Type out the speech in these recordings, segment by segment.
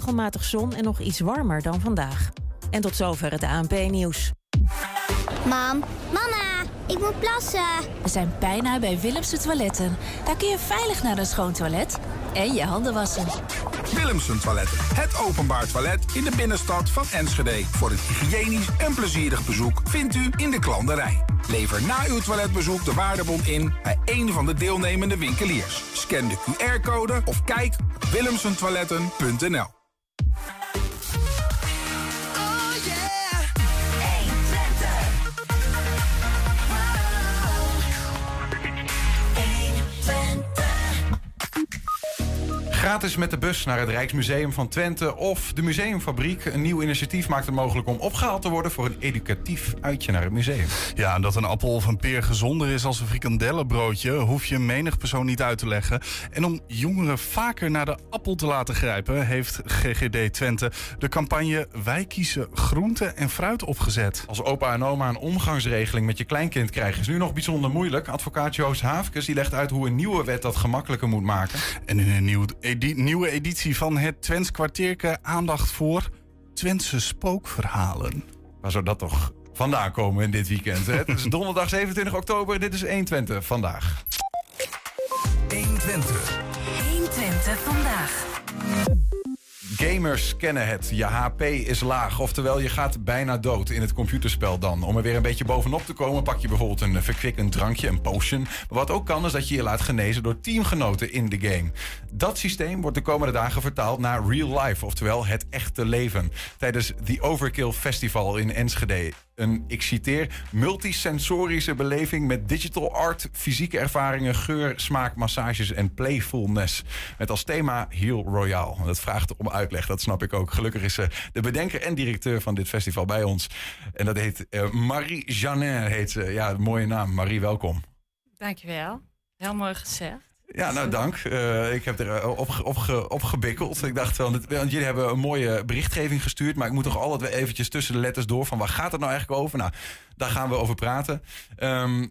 regelmatig zon en nog iets warmer dan vandaag. En tot zover het ANP-nieuws. Mam, mama, ik moet plassen. We zijn bijna bij Willemse Toiletten. Daar kun je veilig naar een schoon toilet en je handen wassen. Willemsen Toiletten. Het openbaar toilet in de binnenstad van Enschede. Voor een hygiënisch en plezierig bezoek vindt u in de klanderij. Lever na uw toiletbezoek de waardebon in bij een van de deelnemende winkeliers. Scan de QR-code of kijk op willemsentoiletten.nl. Gratis met de bus naar het Rijksmuseum van Twente of de Museumfabriek. Een nieuw initiatief maakt het mogelijk om opgehaald te worden voor een educatief uitje naar het museum. Ja, en dat een appel of een peer gezonder is als een frikandellenbroodje, hoef je menig persoon niet uit te leggen. En om jongeren vaker naar de appel te laten grijpen, heeft GGD Twente de campagne Wij kiezen groente en fruit opgezet. Als opa en oma een omgangsregeling met je kleinkind krijgen is nu nog bijzonder moeilijk. Advocaat Joost Haafkes die legt uit hoe een nieuwe wet dat gemakkelijker moet maken. En in een nieuw edi- nieuwe editie van het Twents kwartierke aandacht voor Twentse spookverhalen. Waar zou dat toch vandaan komen in dit weekend? Hè? Het is donderdag 27 oktober. Dit is 120 vandaag. 120. 120 vandaag. Gamers kennen het. Je HP is laag. Oftewel, je gaat bijna dood in het computerspel dan. Om er weer een beetje bovenop te komen, pak je bijvoorbeeld een verkwikkend drankje, een potion. Maar wat ook kan, is dat je je laat genezen door teamgenoten in de game. Dat systeem wordt de komende dagen vertaald naar real life. Oftewel, het echte leven. Tijdens The Overkill Festival in Enschede. Een, ik citeer, multisensorische beleving met digital art, fysieke ervaringen, geur, smaak, massages en playfulness. Met als thema Heal Royale. Dat vraagt om uitleg, dat snap ik ook. Gelukkig is ze de bedenker en directeur van dit festival bij ons. En dat heet eh, Marie Janin, heet ze. Ja, mooie naam. Marie, welkom. Dankjewel. Heel mooi gezegd. Ja, nou dank. Eh, ik heb er op, op, op gebikkeld. Ik dacht wel, want jullie hebben een mooie berichtgeving gestuurd. Maar ik moet toch altijd weer eventjes tussen de letters door van waar gaat het nou eigenlijk over? Nou, daar gaan we over praten. Ehm,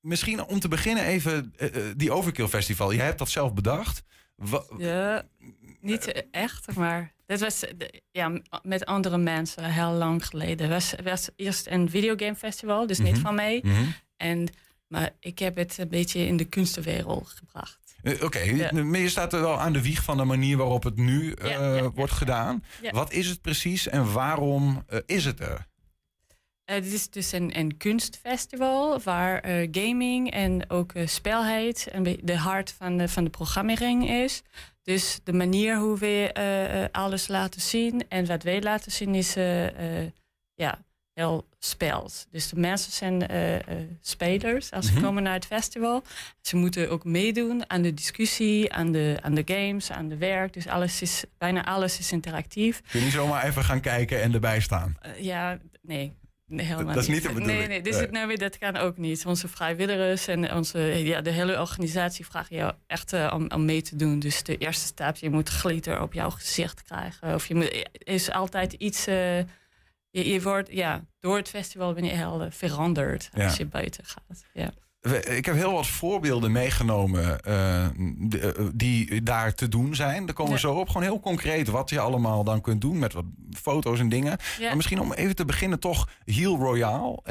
misschien om te beginnen even eh, eh, die Overkill Festival. Jij hebt dat zelf bedacht. Wa- Ja, niet echt, maar dit was eh, ja, met andere mensen heel lang geleden. Het was, was eerst een videogame festival, dus niet Mhm. van mij. Mhm. En, maar ik heb het een beetje in de kunstenwereld gebracht. Eh, Oké, Ja. maar je staat er wel aan de wieg van de manier waarop het nu eh, Ja, ja, ja. wordt gedaan. Wat is het precies en waarom eh, is het er? Dit is dus een, een kunstfestival waar gaming en ook spelheid be- de hart van de, van de programmering is. Dus de manier hoe we alles laten zien en wat wij laten zien is ja, heel spels. Dus de mensen zijn eh, eh, spelers als ze Mhm. komen naar het festival. Ze moeten ook meedoen aan de discussie, aan de, aan de games, aan de werk. Dus alles is, bijna alles is interactief. Kun je niet zomaar even gaan kijken en erbij staan? Eh, ja, nee. Nee, helemaal Dat is niet de bedoeling. Nee, nee, dus Nee. het- nou, weer, dat kan ook niet. Onze vrijwilligers en onze, ja, de hele organisatie vragen jou echt om, om mee te doen. Dus de eerste stap, je moet glitter op jouw gezicht krijgen. Of je moet, is altijd iets... je, je wordt, ja, door het festival ben je heel eh, veranderd Ja. als je buiten gaat. Ja. Ik heb heel wat voorbeelden meegenomen eh, eh, die daar te doen zijn. Daar komen we Ja. zo op. Gewoon heel concreet wat je allemaal dan kunt doen met wat foto's en dingen. Ja. Maar misschien om even te beginnen toch Heal Royale.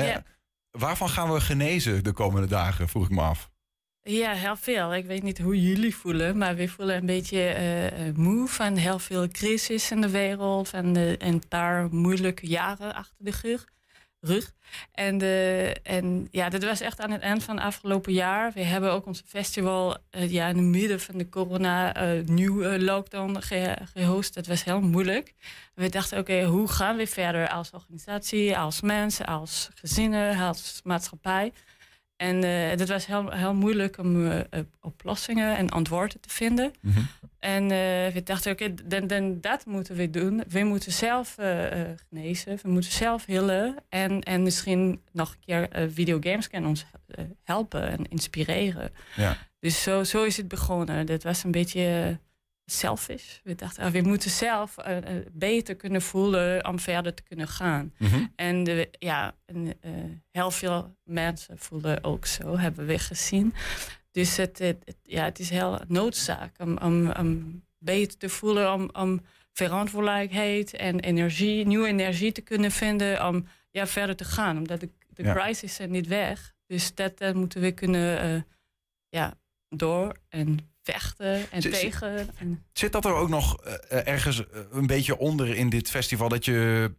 Waarvan gaan we genezen de komende dagen, vroeg ik me af. Ja, heel veel. Ik weet niet hoe jullie voelen, maar we voelen een beetje eh, eh, moe van heel veel crisis in de wereld en eh, een paar moeilijke jaren achter de rug. rug. En, de, en ja, dat was echt aan het eind van het afgelopen jaar. We hebben ook ons festival eh, ja, in het midden van de corona eh nieuw eh, lockdown ge, gehost. Dat was heel moeilijk. We dachten, oké, hoe gaan we verder als organisatie, als mensen, als gezinnen, als maatschappij? En eh dat was heel, heel moeilijk om eh, oplossingen en antwoorden te vinden. En eh, we dachten, oké, dan, dan dat moeten we doen. We moeten zelf genezen, we moeten zelf healen. En, en misschien nog een keer videogames kunnen ons helpen en inspireren. Ja. Dus zo, zo is het begonnen. Dat was een beetje selfish. We dachten, ah, we moeten zelf eh, eh, beter kunnen voelen om verder te kunnen gaan. Mhm. En de, ja, en, eh, heel veel mensen voelen ook zo, hebben we gezien. Dus het, het, het- ja, het is heel noodzaak om, om, om beter te voelen, om, om verantwoordelijkheid en energie, nieuwe energie te kunnen vinden om ja, verder te gaan. Omdat de, de Ja. crisis is niet weg. Dus dat, dat moeten we kunnen ja, door en vechten en Zit- tegen. En, Zit dat er ook nog eh, ergens eh, een beetje onder in dit festival dat je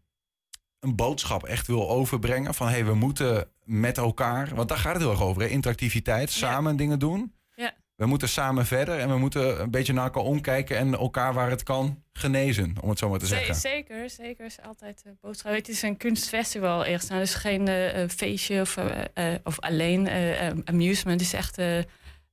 een boodschap echt wil overbrengen van hé, hey, we moeten met elkaar, want daar gaat het heel erg over, hè? interactiviteit, samen dingen doen. Ja. We moeten samen verder en we moeten een beetje naar elkaar omkijken en elkaar waar het kan genezen, om het zo maar te Ze- zeggen. Zeker, zeker is altijd een boodschap. Het is een kunstfestival eerst. Nou, het is geen eh, eh, feestje of, eh, eh, of alleen eh, eh, amusement. Het is echt eh,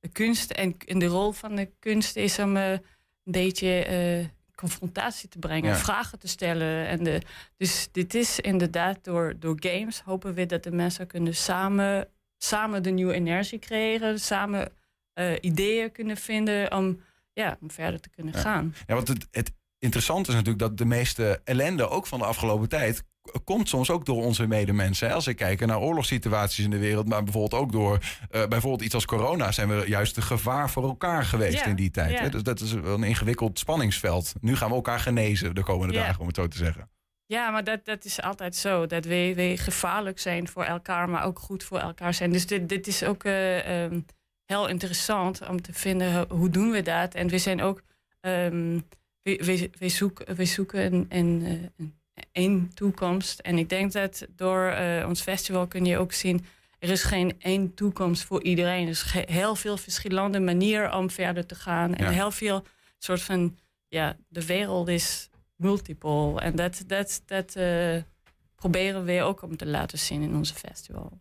de kunst. En, en de rol van de kunst is om eh, een beetje eh, confrontatie te brengen, Ja. vragen te stellen. En de, dus dit is inderdaad door, door games hopen we dat de mensen kunnen samen, samen de nieuwe energie creëren, samen eh, ideeën kunnen vinden om, ja, om verder te kunnen Ja. gaan. Ja, want het, het interessante is natuurlijk dat de meeste ellende, ook van de afgelopen tijd, komt soms ook door onze medemensen. Als ik kijk naar oorlogssituaties in de wereld, maar bijvoorbeeld ook door eh, bijvoorbeeld iets als corona, zijn we juist een gevaar voor elkaar geweest in die tijd. Hè? Dus dat is wel een ingewikkeld spanningsveld. Nu gaan we elkaar genezen de komende dagen, om het zo te zeggen. Ja, maar dat, dat is altijd zo. Dat we, we gevaarlijk zijn voor elkaar, maar ook goed voor elkaar zijn. Dus dit, dit is ook eh, ehm, heel interessant om te vinden ho- hoe doen we dat. En we zijn ook, ehm, we, we, we, zoeken, we zoeken een, een, eh, een, één toekomst. En ik denk dat door eh, ons festival kun je ook zien, er is geen één toekomst voor iedereen. Er is heel veel verschillende manieren om verder te gaan. En Ja. heel veel soort van, ja, de wereld is multiple. En dat, dat, dat eh, proberen we ook om te laten zien in onze festival.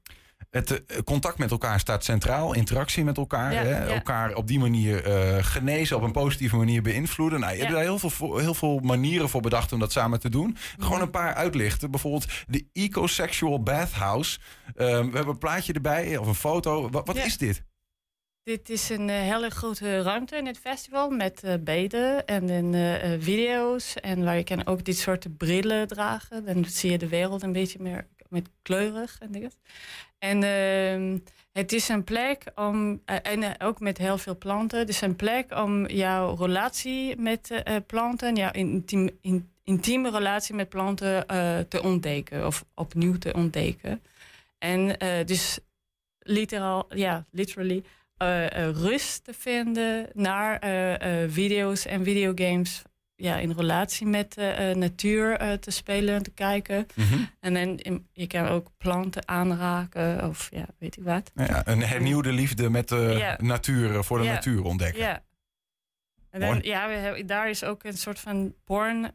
Het eh, contact met elkaar staat centraal, interactie met elkaar. Ja, hè? ja. Elkaar op die manier eh, genezen, op een positieve manier beïnvloeden. Nou, je Ja. hebt daar heel veel, heel veel manieren voor bedacht om dat samen te doen. Gewoon Mhm. een paar uitlichten. Bijvoorbeeld de Ecosexual Bathhouse. Ehm, we hebben een plaatje erbij, of een foto. Wat, wat is dit? Dit is een eh, hele grote ruimte in het festival met eh beden en video's. En waar je kan ook dit soort brillen dragen. Dan zie je de wereld een beetje meer met kleurig en dingen. En ehm, het is een plek om, eh, en eh, ook met heel veel planten. Het is een plek om jouw relatie met eh, planten, jouw in- intieme relatie met planten te ontdekken of opnieuw te ontdekken. En dus literaal, ja, literally rust te vinden naar video's en videogames. Ja, in relatie met eh, eh, natuur eh, te spelen en te kijken. Mhm. En dan in- je kan ook planten aanraken of ja, weet ik wat. Ja, een hernieuwde liefde met de Ja. natuur, eh, voor de Ja. natuur ontdekken. Ja. En dan, ja, we hebben, daar is ook een soort van porn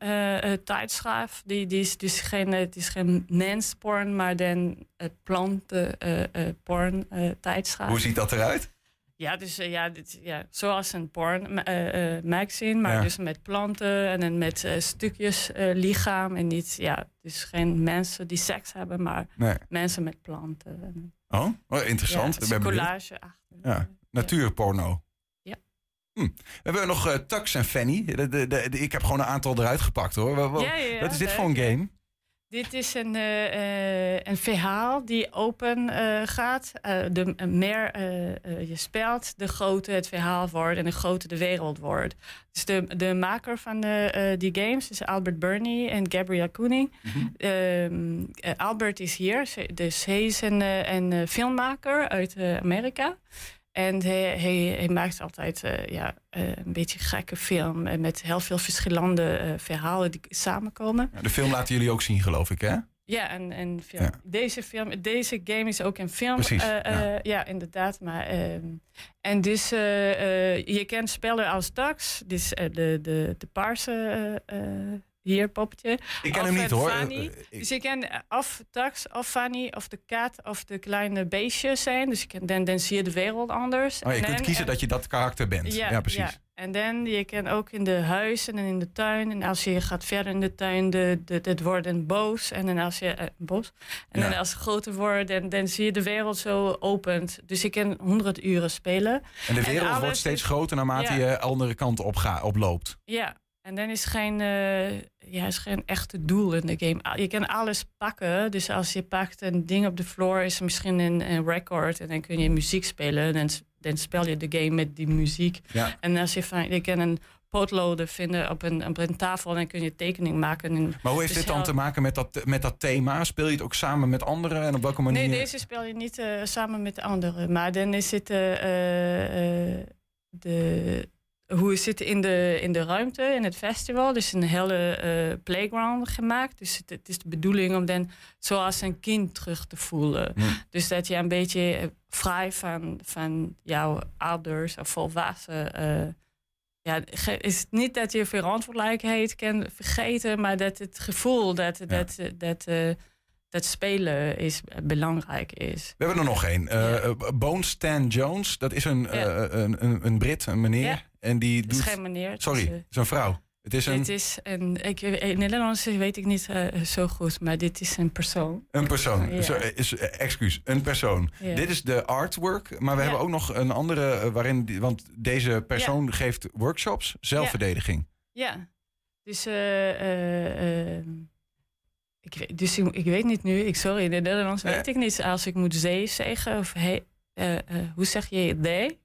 tijdschrift. Die, die is dus geen, het is geen mensporn, maar dan het planten eh, eh, porn eh, tijdschrift. Hoe ziet dat eruit? Ja, dus eh, ja, dit, ja, zoals een porn eh, eh, magazine, maar Ja. dus met planten en dan met stukjes lichaam. En niet, ja, dus geen mensen die seks hebben, maar Nee. mensen met planten. En, Oh, oh, interessant. Ja, benieuwd. collage achter. Ja, natuurporno. Ja. Hm. We hebben nog Tux en Fanny. De, de, de- ik heb gewoon een aantal eruit gepakt hoor. Ja, ja, Wat is dit leuk. voor een game? Dit is een, eh, eh, een verhaal die open eh, gaat. Eh, de meer je speelt, de groter het verhaal wordt en de groter de wereld wordt. Dus de, de maker van de, die games is Albert Burney en Gabrielle Koening. Ehm, eh, Albert is hier, dus hij is een, een filmmaker uit Amerika. En hij, hij, hij maakt altijd eh, ja, eh, een beetje gekke film eh, met heel veel verschillende verhalen die samenkomen. Ja, de film laten jullie ook zien geloof ik hè? Ja, en, en film. Ja. Deze, film, deze game is ook een film. Precies, ja. ja. inderdaad. Maar, ehm, en dus je kent spellen als Dax, dus de, de, de paarse hier poppetje. Ik ken Of hem niet hoor. Fanny. Eh, ik- Dus kan eh, of Dax, of Fanny, of de kat, of de kleine beestjes zijn. Dus je kan, dan, dan zie je de wereld anders. oh, je En kunt kiezen en- dat je dat karakter bent. Ja, precies. en dan je kan ook in de huizen en in de tuin. En als je gaat verder in de tuin, de, de, het wordt een boos. En dan als je eh, boos. En Ja. dan als het groter wordt, dan, dan zie je de wereld zo opent. Dus je kan 100 uren spelen. En de wereld wordt steeds groter naarmate je de andere kant op ga, oploopt. Ja. En dan is geen, eh, ja, is geen echte doel in de game. Je kan alles pakken. Dus als je pakt een ding op de floor, is er misschien een, een record. En dan kun je muziek spelen. Dan, dan speel je de game met die muziek. Ja. En als je van, je kan een potloden vinden op een, op een tafel en kun je tekening maken. En Maar hoe heeft dus dit dan heel- te maken met dat, met dat thema? Speel je het ook samen met anderen en op welke manier? Nee, deze speel je niet eh, samen met de anderen. Maar dan is het eh, de, hoe we zitten in de, in de ruimte, in het festival. Dus een hele eh, playground gemaakt. Dus het, het is de bedoeling om dan zoals een kind terug te voelen. Hm. Dus dat je een beetje eh, vrij van, van jouw ouders of volwassen... eh, ja, is het niet dat je verantwoordelijkheid kan vergeten, maar dat het gevoel dat, dat, dat, dat spelen is, belangrijk is. We hebben er nog één. Eh eh, Bone Stan Jones, dat is een, Ja. een, een, een Brit, een meneer. En die Het is doet... geen meneer. het Sorry, is, het is een vrouw. Het is eh, een, dit is een, ik, in Nederlands weet ik niet eh, zo goed, maar dit is een persoon. een persoon. Ja. Zo, eh, is, eh, excuus, een persoon. Ja. Dit is de artwork, maar we Ja. hebben ook nog een andere eh, waarin... die- Want deze persoon geeft workshops, zelfverdediging. Ja, dus, eh, eh, eh, ik, weet- dus ik, ik weet niet nu, ik, sorry, in het Nederlands Eh. weet ik niet als ik moet zee zeggen of he, eh, eh, hoe zeg je they?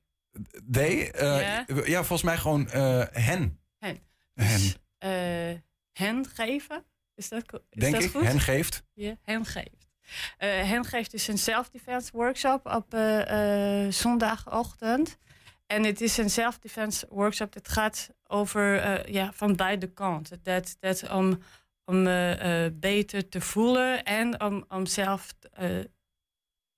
They, eh, Ja. ja. volgens mij gewoon eh, hen, Hen. Dus, eh, hen geven? Is dat, is denk dat ik. goed? Hen geeft. Ja, hen geeft. Eh, hen geeft dus een self-defense workshop op zondagochtend. En het is een self-defense workshop. Het gaat over ja, van beide kanten. Dat, dat om, om beter te voelen en om, om zelf.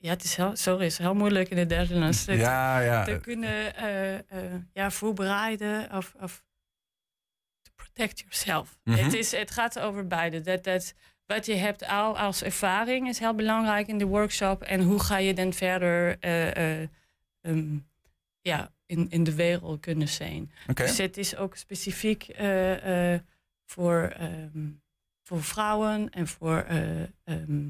Ja, het is heel, sorry, het is heel moeilijk in het Nederlands. te- Ja, ja. Te kunnen eh, eh, ja, voorbereiden of, of to protect yourself. Mhm. het, is, het gaat over beide. Dat, dat, wat je hebt al als ervaring is heel belangrijk in de workshop. En hoe ga je dan verder eh, eh, ehm, ja, in, in de wereld kunnen zijn. Dus het is ook specifiek voor, ehm, voor vrouwen en voor eh, ehm,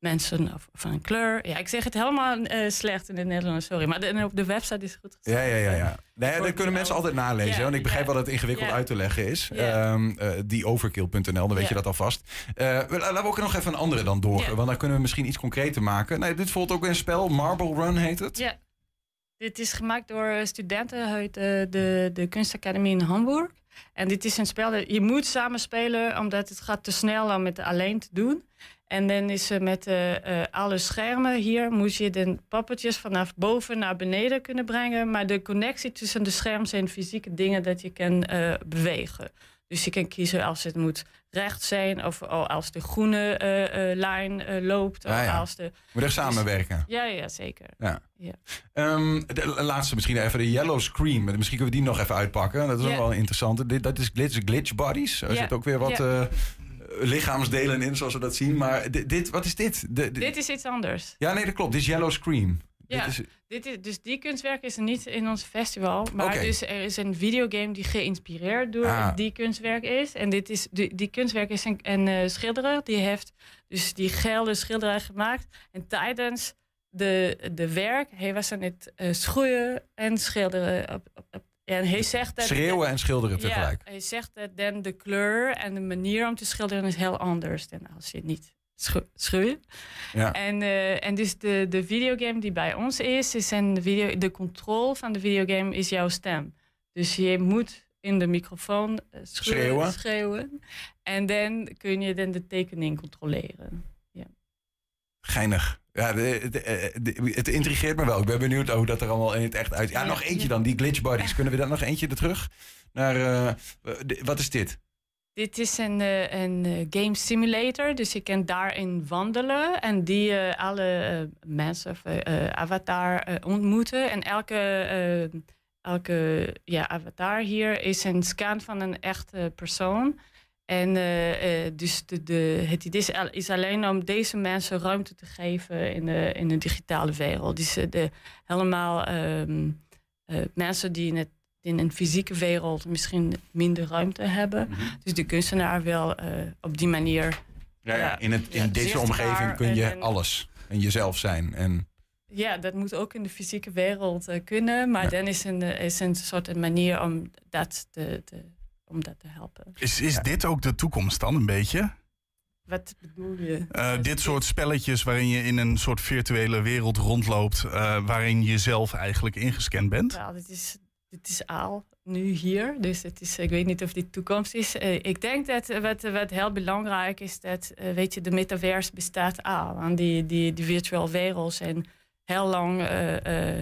mensen van kleur. Ja, ik zeg het helemaal eh, slecht in het Nederlands, sorry. Maar de- op de website is het goed Ja, ja, ja. ja. Nee, dat kunnen mensen altijd nalezen. Ja, want ik begrijp ja. wel dat het ingewikkeld Ja. uit te leggen is. Eh, dieoverkill.nl, dan weet je dat alvast. We- laten we ook nog even een andere dan door. Want dan kunnen we misschien iets concreter maken. Nee, dit volgt ook een spel. Marble Run heet het. Ja. Dit is gemaakt door studenten uit de, de kunstacademie in Hamburg. En dit is een spel dat je moet samen spelen, omdat het gaat te snel om het alleen te doen. En dan is het met eh, eh, alle schermen hier, moet je de poppetjes vanaf boven naar beneden kunnen brengen. Maar de connectie tussen de schermen zijn fysieke dingen dat je kan eh, bewegen. Dus je kan kiezen als het moet recht zijn, of als de groene lijn loopt, of ja. als de... Moet echt samenwerken. Ja, ja, zeker. Ja. Ja. Ehm, de laatste misschien even de Yellow Scream. Misschien kunnen we die nog even uitpakken. Dat is ook wel. Dit, dat is glitch, glitch Bodies. Er zit ook weer wat lichaamsdelen in, zoals we dat zien. Maar dit, dit- wat is dit? De, de- Dit is iets anders. Ja, nee, dat klopt. Dit is Yellow Scream. Ja. Dit is, Dit is, dus die kunstwerk is er niet in ons festival. Maar dus er is een videogame die geïnspireerd door Ah. die kunstwerk is. En dit is, die, die kunstwerk is een, een eh, schilderer. Die heeft dus die gele schilderij gemaakt. En tijdens de, de werk, hij was aan het eh, schroeien en schilderen. Op, op, op- en hij zegt dat... schreeuwen en schilderen tegelijk. Ja, hij zegt dat dan de kleur en de manier om te schilderen is heel anders dan als je niet schreeuwt. Ja. En, eh, en dus de, de videogame die bij ons is, is een video, de controle van de videogame is jouw stem. Dus je moet in de microfoon eh, schreeuwen. Schreeuwen. schreeuwen. En dan kun je dan de tekening controleren. Geinig. Ja, de, de- eh, de- het intrigeert me wel. Ik ben benieuwd hoe dat er allemaal in het echt uit. Ja, Ja, nog eentje ja. dan, die glitch bodies. Kunnen we daar nog eentje er terug? Naar, eh, de- wat is dit? Dit is een, eh, een eh, game simulator, dus je kan daarin wandelen en die eh, alle eh, mensen of eh, eh, avatar eh, ontmoeten. En elke, eh, elke ja, avatar hier is een scan van een echte persoon. En eh, eh, dus de, de, het idee is, al- is alleen om deze mensen ruimte te geven in de, in de digitale wereld. Dus eh, de, helemaal ehm, eh, mensen die in, het, in een fysieke wereld misschien minder ruimte hebben. Mhm. Dus de kunstenaar wil op die manier. Ja, ja, in, het, in Ja, deze omgeving kun je en- alles. En jezelf zijn. En, Ja, dat moet ook in de fysieke wereld kunnen. Maar Ja. dan is een, is een soort een manier om dat te, te, om dat te helpen. Is, is dit ook de toekomst dan een beetje? Wat bedoel je? Eh, dit soort spelletjes waarin je in een soort virtuele wereld rondloopt, eh, waarin je zelf eigenlijk ingescand bent. Ja, dit is, dit is al nu hier. Dus het is, ik weet niet of dit toekomst is. Uh, ik denk dat wat, wat heel belangrijk is, dat uh, weet je, de metaverse bestaat al. En die, die, die virtuele wereld zijn heel lang uh,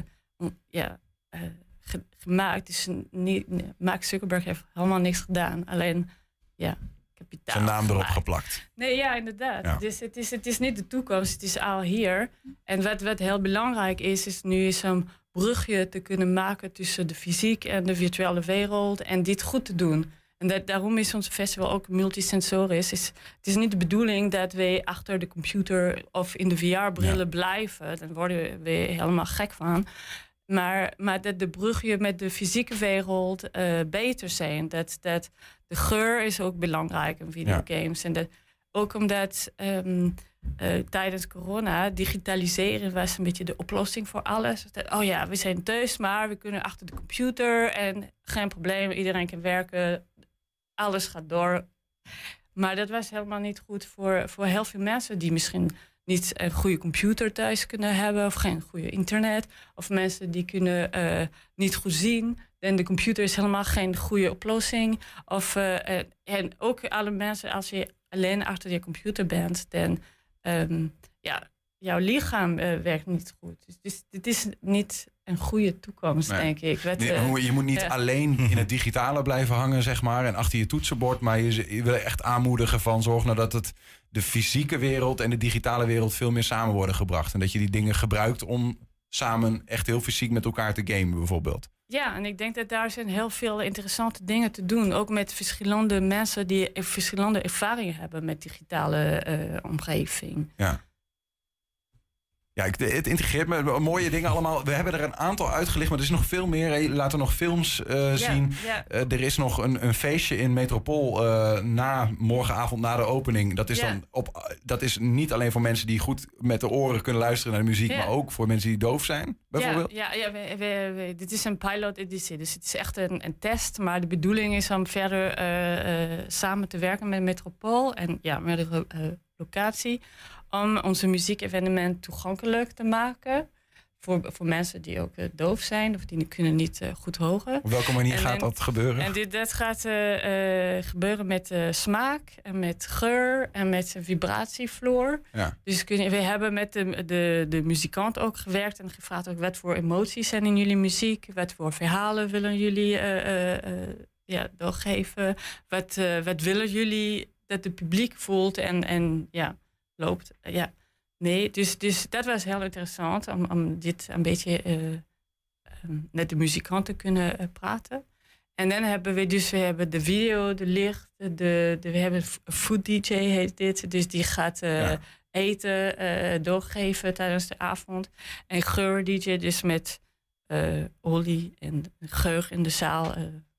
gemaakt. Dus niet, Mark Zuckerberg heeft helemaal niks gedaan. Alleen, ja, kapitaal. Zijn naam erop geplakt. Nee, ja, inderdaad. Ja. Dus het is, het is niet de toekomst, het is al hier. En wat, wat heel belangrijk is, is nu is een brugje te kunnen maken tussen de fysiek en de virtuele wereld en dit goed te doen. En dat, daarom is ons festival ook multisensorisch. Is, het is niet de bedoeling dat we achter de computer of in de VR-brillen blijven. Dan worden we helemaal gek van. Maar, maar dat de brugje met de fysieke wereld uh, beter zijn. Dat, dat de geur is ook belangrijk in videogames. En dat, ook omdat um, uh, tijdens corona digitaliseren was een beetje de oplossing voor alles. Dat, oh ja, we zijn thuis, maar we kunnen achter de computer en geen probleem, iedereen kan werken, alles gaat door. Maar dat was helemaal niet goed voor, voor heel veel mensen die misschien niet een goede computer thuis kunnen hebben of geen goede internet. Of mensen die kunnen uh, niet goed zien. En de computer is helemaal geen goede oplossing. Of, uh, en ook alle mensen, als je alleen achter je computer bent, dan um, ja, jouw lichaam uh, werkt niet goed. Dus, dus dit is niet een goede toekomst, nee. denk ik. Wat, nee, je moet niet alleen in het digitale blijven hangen, zeg maar, en achter je toetsenbord. Maar je, je wil echt aanmoedigen van zorg nou dat het de fysieke wereld en de digitale wereld veel meer samen worden gebracht. En dat je die dingen gebruikt om samen echt heel fysiek met elkaar te gamen, bijvoorbeeld. Ja, en ik denk dat daar zijn heel veel interessante dingen te doen. Ook met verschillende mensen die verschillende ervaringen hebben met digitale uh, omgeving. Ja. Ja, het integreert me mooie dingen allemaal. We hebben er een aantal uitgelicht, maar er is nog veel meer. Laten nog films uh, zien. Uh, er is nog een, een feestje in Metropool uh, na morgenavond, na de opening. Dat is, dan op, dat is niet alleen voor mensen die goed met de oren kunnen luisteren naar de muziek, maar ook voor mensen die doof zijn, bijvoorbeeld. Ja, ja, we, we, we, dit is een pilot editie, dus het is echt een, een test. Maar de bedoeling is om verder samen te werken met Metropool en ja, met de locatie om onze muziekevenement toegankelijk te maken. Voor, voor mensen die ook uh, doof zijn of die kunnen niet uh, goed horen. Op welke manier en, gaat dat gebeuren? En dit, dat gaat uh, gebeuren met smaak en met geur en met vibratievloer. Ja. Dus kun we hebben met de, de, de muzikant ook gewerkt en gevraagd ook wat voor emoties zijn in jullie muziek, wat voor verhalen willen jullie ja, doorgeven, wat, wat willen jullie dat het publiek voelt en, en ja loopt. Uh, ja, nee, dus, dus dat was heel interessant om, om dit een beetje uh, um, met de muzikanten te kunnen uh, praten. En dan hebben we dus we hebben de video, de licht, de, de, we hebben food DJ heet dit. Dus die gaat ja. eten doorgeven tijdens de avond. En geur DJ dus met olie en geur in de zaal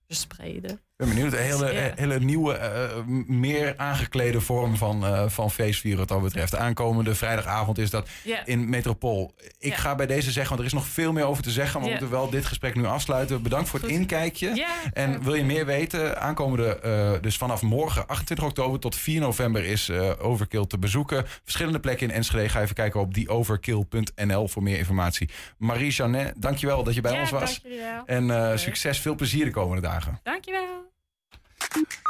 verspreiden. Ik ben benieuwd. Een hele, hele nieuwe, uh, meer aangeklede vorm van, uh, van feestvieren wat dat betreft. De aankomende vrijdagavond is dat in Metropool. Ik ga bij deze zeggen, want er is nog veel meer over te zeggen. Maar we moeten wel dit gesprek nu afsluiten. Bedankt voor het inkijkje. En wil je meer weten? Aankomende, uh, dus vanaf morgen 28 oktober tot 4 november is Overkill te bezoeken. Verschillende plekken in Enschede. Ga even kijken op dieoverkill.nl voor meer informatie. Marie Janet, dankjewel dat je bij ons was. En succes, veel plezier de komende dagen. Dankjewel.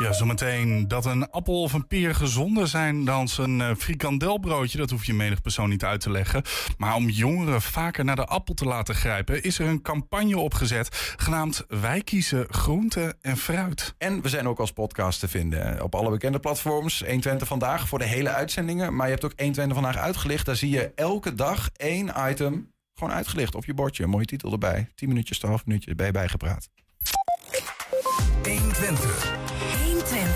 Ja, zometeen dat een appel of een peer gezonder zijn dan een uh, frikandelbroodje. Dat hoef je menig persoon niet uit te leggen. Maar om jongeren vaker naar de appel te laten grijpen, is er een campagne opgezet genaamd Wij kiezen groente en fruit. En we zijn ook als podcast te vinden op alle bekende platforms. 120 vandaag voor de hele uitzendingen. Maar je hebt ook 120 vandaag uitgelicht. Daar zie je elke dag één item gewoon uitgelicht op je bordje. Een mooie titel erbij. 10 minuutjes, 12 minuutjes bij bijgepraat. 120.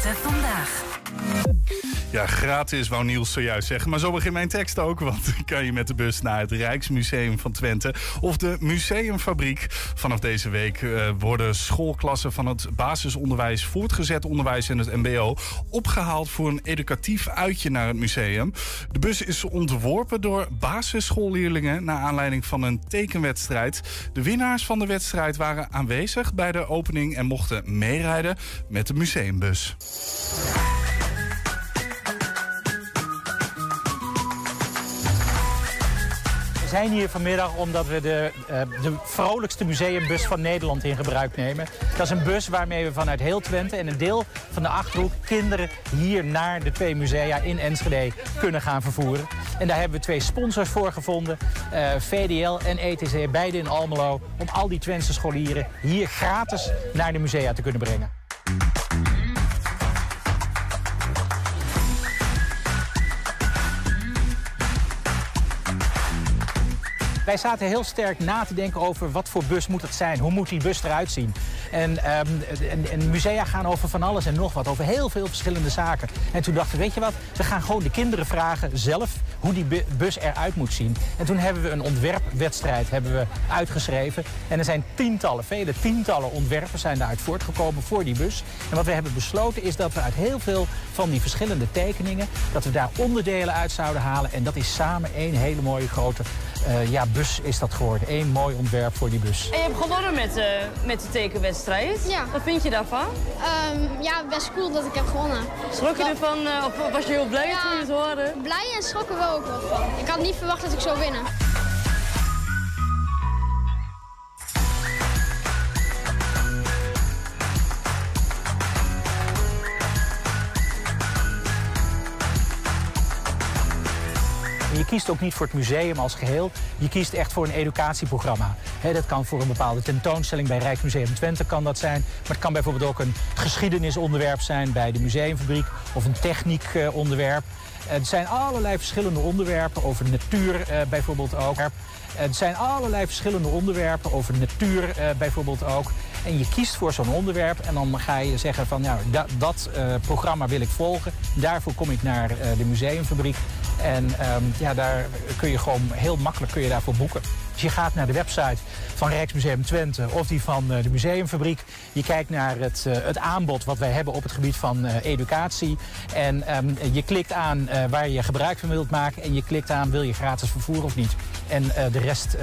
120 vandaag. Ja, gratis wou Niels zojuist zeggen. Maar zo begint mijn tekst ook. Want kan je met de bus naar het Rijksmuseum van Twente of de Museumfabriek. Vanaf deze week uh, worden schoolklassen van het basisonderwijs, voortgezet onderwijs en het MBO opgehaald voor een educatief uitje naar het museum. De bus is ontworpen door basisschoolleerlingen naar aanleiding van een tekenwedstrijd. De winnaars van de wedstrijd waren aanwezig bij de opening en mochten meerijden met de museumbus. Zijn hier vanmiddag omdat we de, uh, de vrolijkste museumbus van Nederland in gebruik nemen. Dat is een bus waarmee we vanuit heel Twente en een deel van de Achterhoek... kinderen hier naar de twee musea in Enschede kunnen gaan vervoeren. En daar hebben we twee sponsors voor gevonden. Uh, VDL en ETC, beide in Almelo. Om al die Twentse scholieren hier gratis naar de musea te kunnen brengen. Wij zaten heel sterk na te denken over wat voor bus moet het zijn. Hoe moet die bus eruit zien? En, en, en, musea gaan over van alles en nog wat. Over heel veel verschillende zaken. En toen dachten we, weet je wat? We gaan gewoon de kinderen vragen zelf hoe die bus eruit moet zien. En toen hebben we een ontwerpwedstrijd hebben we uitgeschreven. En er zijn tientallen, vele tientallen ontwerpen zijn daaruit voortgekomen voor die bus. En wat we hebben besloten is dat we uit heel veel van die verschillende tekeningen... dat we daar onderdelen uit zouden halen. En dat is samen één hele mooie grote uh, ja, bus is dat geworden. Eén mooi ontwerp voor die bus. En je hebt gewonnen met, uh, met de tekenwedstrijd. Ja. Wat vind je daarvan? Um, ja, best cool dat ik heb gewonnen. Schrok je ervan uh, of was je heel blij ja, toen je het hoorde? Blij en schrokken wel ook wel van. Ik had niet verwacht dat ik zou winnen. Kiest ook niet voor het museum als geheel. Je kiest echt voor een educatieprogramma. dat kan voor een bepaalde tentoonstelling bij Rijksmuseum Twente kan dat zijn. Maar het kan bijvoorbeeld ook een geschiedenisonderwerp zijn bij de museumfabriek of een techniekonderwerp. Er zijn allerlei verschillende onderwerpen over natuur uh, bijvoorbeeld ook. Er zijn allerlei verschillende onderwerpen over natuur bijvoorbeeld ook. En je kiest voor zo'n onderwerp en dan ga je zeggen van nou, dat, programma wil ik volgen. Daarvoor kom ik naar de museumfabriek. En um, ja, daar kun je gewoon heel makkelijk kun je daarvoor boeken. Dus je gaat naar de website van Rijksmuseum Twente of die van uh, de museumfabriek. Je kijkt naar het, uh, het aanbod wat wij hebben op het gebied van uh, educatie. En um, je klikt aan waar je gebruik van wilt maken. En je klikt aan wil je gratis vervoer of niet. En de rest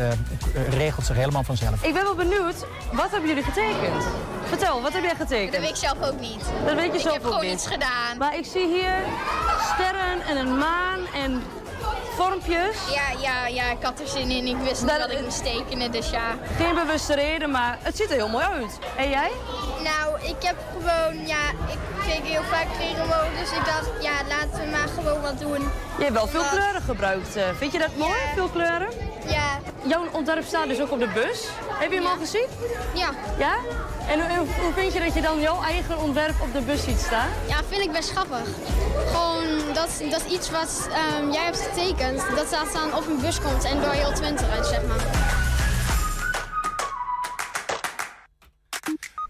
regelt zich helemaal vanzelf. Ik ben wel benieuwd, wat hebben jullie getekend? Vertel, wat heb jij getekend? Dat weet ik zelf ook niet. Dat weet je ik zelf heb gewoon niet. iets gedaan. Maar ik zie hier sterren en een maan en vormpjes. Ja, ja, ja, ik had er zin in. Ik wist niet wat ik moest tekenen, dus ja. Geen bewuste reden, maar het ziet er heel mooi uit. En jij? Nou, ik heb gewoon, ja, ik keek heel vaak regenboog, dus ik dacht, ja, laten we maar gewoon wat doen. Je hebt wel veel kleuren gebruikt. eh. Vind je dat mooi, veel kleuren? Ja. Jouw ontwerp staat dus ook op de bus. Heb je hem al gezien? Ja. Ja? En hoe, hoe vind je dat je dan jouw eigen ontwerp op de bus ziet staan? Ja, vind ik best grappig. Gewoon, dat, dat is iets wat ehm, jij hebt getekend, dat dat dan op een bus komt en door heel Twente uit, zeg maar.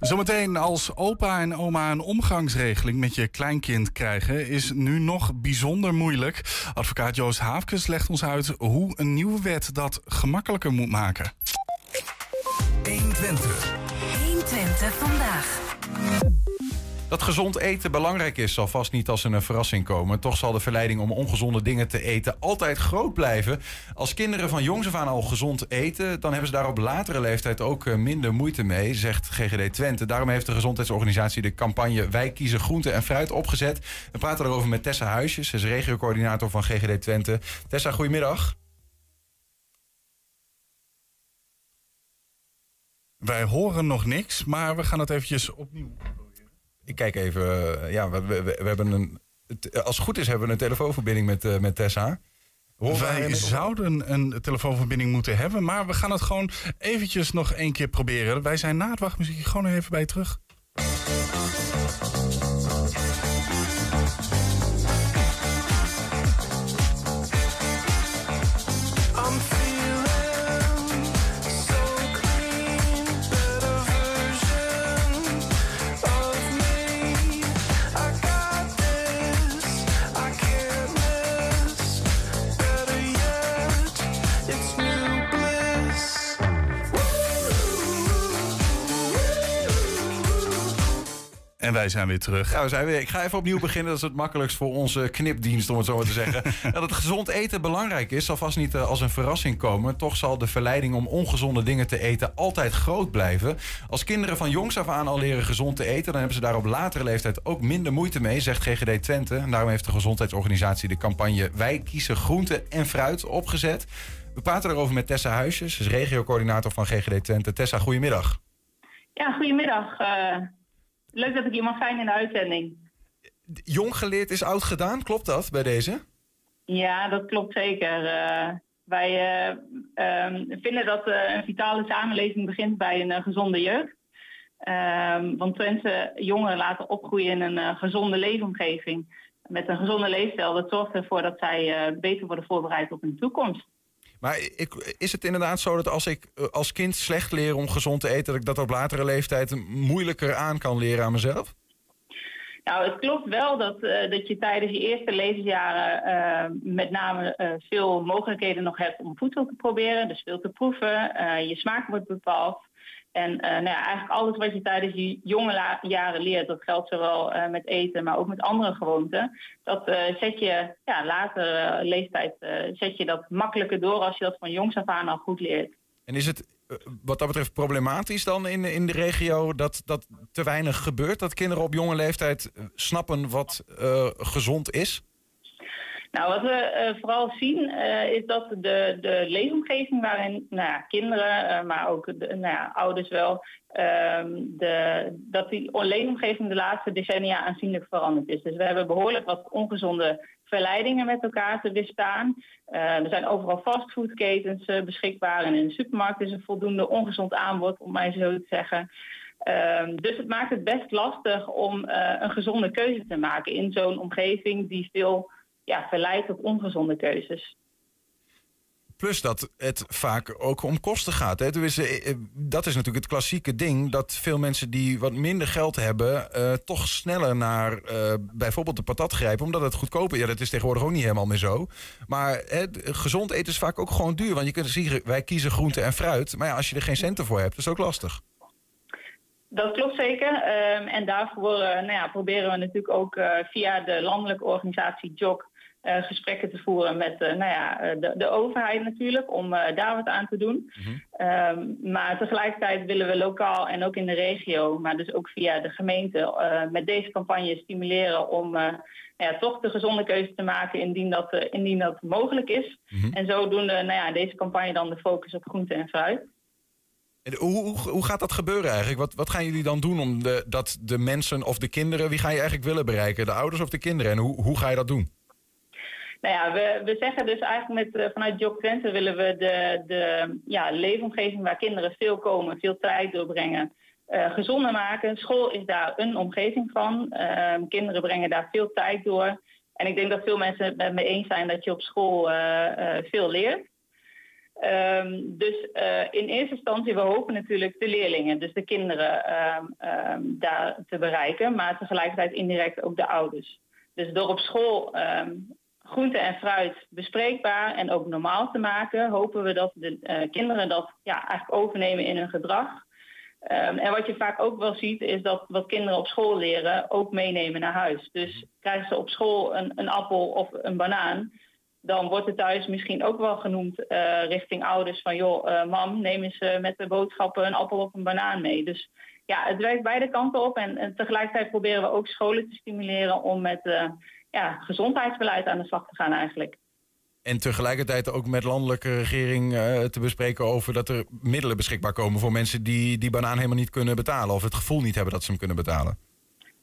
Zometeen als opa en oma een omgangsregeling met je kleinkind krijgen... is nu nog bijzonder moeilijk. Advocaat Joost Haafkes legt ons uit hoe een nieuwe wet dat gemakkelijker moet maken. 120. 120 vandaag. Dat gezond eten belangrijk is, zal vast niet als een verrassing komen. Toch zal de verleiding om ongezonde dingen te eten altijd groot blijven. Als kinderen van jongs af aan al gezond eten, dan hebben ze daar op latere leeftijd ook eh, minder moeite mee, zegt GGD Twente. Daarom heeft de gezondheidsorganisatie de campagne Wij kiezen groente en fruit opgezet. We praten erover met Tessa Huisjes, ze is regiocoördinator van GGD Twente. Tessa, goedemiddag. Wij horen nog niks, maar we gaan het eventjes opnieuw ik kijk even. eh, Ja, we, we, we hebben een. het- Als het goed is, hebben we een telefoonverbinding met, eh, met Tessa. Wij zouden een telefoonverbinding moeten hebben, maar we gaan het gewoon eventjes nog één keer proberen. Wij zijn na het wachtmuziekje gewoon even bij je terug. En wij zijn weer terug. Ja, we zijn weer. Ik ga even opnieuw beginnen. Dat is het makkelijkst voor onze knipdienst, om het zo maar te zeggen. dat het gezond eten belangrijk is, zal vast niet eh, als een verrassing komen. Toch zal de verleiding om ongezonde dingen te eten altijd groot blijven. Als kinderen van jongs af aan al leren gezond te eten, dan hebben ze daar op latere leeftijd ook minder moeite mee, zegt GGD Twente. En daarom heeft de gezondheidsorganisatie de campagne Wij kiezen groente en fruit opgezet. We praten erover met Tessa Huisjes, ze is regiocoördinator van GGD Twente. Tessa, goedemiddag. Ja, goedemiddag. Eh, leuk dat ik hier mag zijn in de uitzending. Jong geleerd is oud gedaan, klopt dat bij deze? Ja, dat klopt zeker. Eh, wij eh, ehm, vinden dat eh, een vitale samenleving begint bij een gezonde jeugd. Ehm, want Twentse jongeren laten opgroeien in een gezonde leefomgeving. Met een gezonde leefstijl, dat zorgt ervoor dat zij beter worden voorbereid op hun toekomst. Maar ik, is het inderdaad zo dat als ik eh, als kind slecht leer om gezond te eten, dat ik dat op latere leeftijd moeilijker aan kan leren aan mezelf? Nou, het klopt wel dat, eh, dat je tijdens je eerste levensjaren eh, met name eh, veel mogelijkheden nog hebt om voedsel te proberen. Dus veel te proeven. Je smaak wordt bepaald. En nou ja, eigenlijk alles wat je tijdens je jonge jaren leert, dat geldt zowel met eten, maar ook met andere gewoonten. Dat zet je ja, later leeftijd zet je dat makkelijker door als je dat van jongs af aan al goed leert. En is het wat dat betreft problematisch dan in, in de regio dat, dat te weinig gebeurt? Dat kinderen op jonge leeftijd eh, snappen wat eh, gezond is? Nou, wat we eh, vooral zien eh, is dat de, de leefomgeving waarin nou ja, kinderen, eh, maar ook de, nou ja, ouders wel, ehm, de, dat die leefomgeving de laatste decennia aanzienlijk veranderd is. Dus we hebben behoorlijk wat ongezonde verleidingen met elkaar te weerstaan. Eh, er zijn overal fastfoodketens eh, beschikbaar en in de supermarkt is er voldoende ongezond aanbod, om mij zo te zeggen. Ehm, dus het maakt het best lastig om eh, een gezonde keuze te maken in zo'n omgeving die veel ja, verleidt tot ongezonde keuzes. Plus dat het vaak ook om kosten gaat. Hè? Eh, eh, dat is natuurlijk het klassieke ding. Dat veel mensen die wat minder geld hebben... eh, toch sneller naar bijvoorbeeld de patat grijpen. Omdat het goedkoper is. Ja, dat is tegenwoordig ook niet helemaal meer zo. Maar hè, gezond eten is vaak ook gewoon duur. Want je kunt zeggen, wij kiezen groente en fruit. Maar ja, als je er geen centen voor hebt, is het ook lastig. Dat klopt zeker. Ehm, en daarvoor nou ja, proberen we natuurlijk ook via de landelijke organisatie JOC eh, gesprekken te voeren met eh, nou ja, eh, de, de overheid natuurlijk, om daar wat aan te doen. Ehm, maar tegelijkertijd willen we lokaal en ook in de regio, maar dus ook via de gemeente, met deze campagne stimuleren om nou ja, toch de gezonde keuze te maken indien dat, indien dat mogelijk is. En zodoende nou ja, deze campagne dan de focus op groente en fruit. En hoe, hoe, hoe gaat dat gebeuren eigenlijk? Wat, wat gaan jullie dan doen om de, dat de mensen of de kinderen... wie ga je eigenlijk willen bereiken? De ouders of de kinderen? En hoe, hoe ga je dat doen? Nou ja, we, we zeggen dus eigenlijk met, eh, vanuit Job Twente willen we de, de ja, leefomgeving waar kinderen veel komen, veel tijd doorbrengen, eh, gezonder maken. School is daar een omgeving van. Ehm, kinderen brengen daar veel tijd door. En ik denk dat veel mensen het met me eens zijn dat je op school eh, veel leert. Ehm, dus in eerste instantie, we hopen natuurlijk de leerlingen, dus de kinderen, ehm, daar te bereiken, maar tegelijkertijd indirect ook de ouders. Dus door op school groente en fruit bespreekbaar en ook normaal te maken, hopen we dat de eh, kinderen dat ja, eigenlijk overnemen in hun gedrag. Ehm, en wat je vaak ook wel ziet, is dat wat kinderen op school leren ook meenemen naar huis. Dus krijgen ze op school een, een appel of een banaan, dan wordt het thuis misschien ook wel genoemd eh, richting ouders van joh, eh, mam, neem eens eh, met de boodschappen een appel of een banaan mee. Dus ja, het werkt beide kanten op en, en tegelijkertijd proberen we ook scholen te stimuleren om met ja, gezondheidsbeleid aan de slag te gaan eigenlijk. En tegelijkertijd ook met landelijke regering eh, te bespreken over dat er middelen beschikbaar komen voor mensen die die banaan helemaal niet kunnen betalen. Of het gevoel niet hebben dat ze hem kunnen betalen.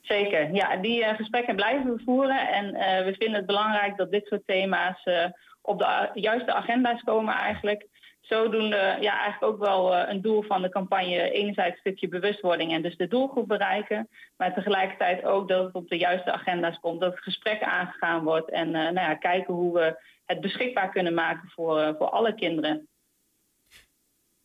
Zeker, ja, die eh, gesprekken blijven we voeren. En eh, we vinden het belangrijk dat dit soort thema's op de juiste agenda's komen eigenlijk. Zodoende ja, eigenlijk ook wel eh, een doel van de campagne. Enerzijds een stukje bewustwording en dus de doelgroep bereiken. Maar tegelijkertijd ook dat het op de juiste agenda's komt. Dat het gesprek aangegaan wordt. En eh, nou ja, kijken hoe we het beschikbaar kunnen maken voor, eh, voor alle kinderen.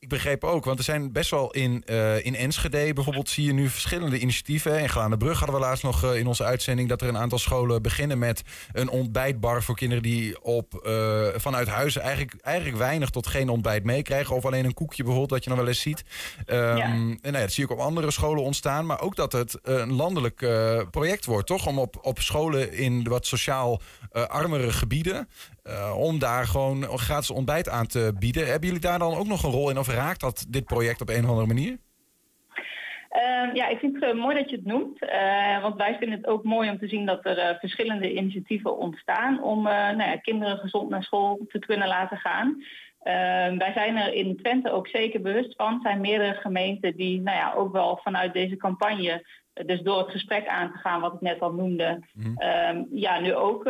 Ik begreep ook, want er zijn best wel in, eh, in Enschede bijvoorbeeld zie je nu verschillende initiatieven. In Glaanenbrug hadden we laatst nog eh, in onze uitzending dat er een aantal scholen beginnen met een ontbijtbar voor kinderen die op, eh, vanuit huis eigenlijk, eigenlijk weinig tot geen ontbijt meekrijgen. Of alleen een koekje bijvoorbeeld, dat je nog wel eens ziet. Ehm, En nou ja, dat zie ik op andere scholen ontstaan. Maar ook dat het een landelijk project wordt, toch? Om op, op scholen in wat sociaal armere gebieden. Eh, om daar gewoon gratis ontbijt aan te bieden. Hebben jullie daar dan ook nog een rol in? Of raakt dat dit project op een of andere manier? Ehm, ja, ik vind het eh, mooi dat je het noemt. eh, want wij vinden het ook mooi om te zien dat er verschillende initiatieven ontstaan om nou ja, kinderen gezond naar school te kunnen laten gaan. Ehm, wij zijn er in Twente ook zeker bewust van. Er zijn meerdere gemeenten die nou ja, ook wel vanuit deze campagne, dus door het gesprek aan te gaan wat ik net al noemde, ehm, ja, nu ook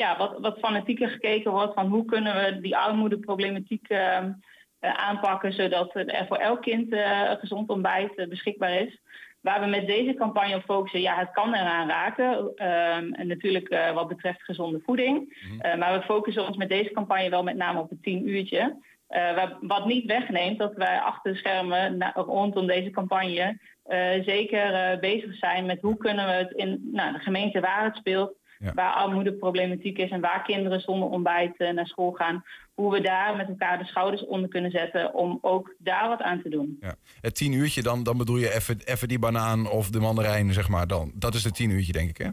ja, wat, wat fanatieker gekeken wordt van hoe kunnen we die armoedeproblematiek ehm, eh, aanpakken, zodat er voor elk kind eh, een gezond ontbijt eh, beschikbaar is. Waar we met deze campagne op focussen, ja, het kan eraan raken. Ehm, en natuurlijk eh, wat betreft gezonde voeding. Eh, maar we focussen ons met deze campagne wel met name op het tien uurtje. Eh, wa- wat niet wegneemt dat wij achter de schermen na- rondom deze campagne eh, zeker eh, bezig zijn met hoe kunnen we het in nou, de gemeente waar het speelt, waar armoedeproblematiek is en waar kinderen zonder ontbijt eh, naar school gaan, hoe we daar met elkaar de schouders onder kunnen zetten om ook daar wat aan te doen. Ja. Het tien uurtje, dan, dan bedoel je even, even die banaan of de mandarijn, zeg maar. Dan. Dat is het tien uurtje, denk ik, hè?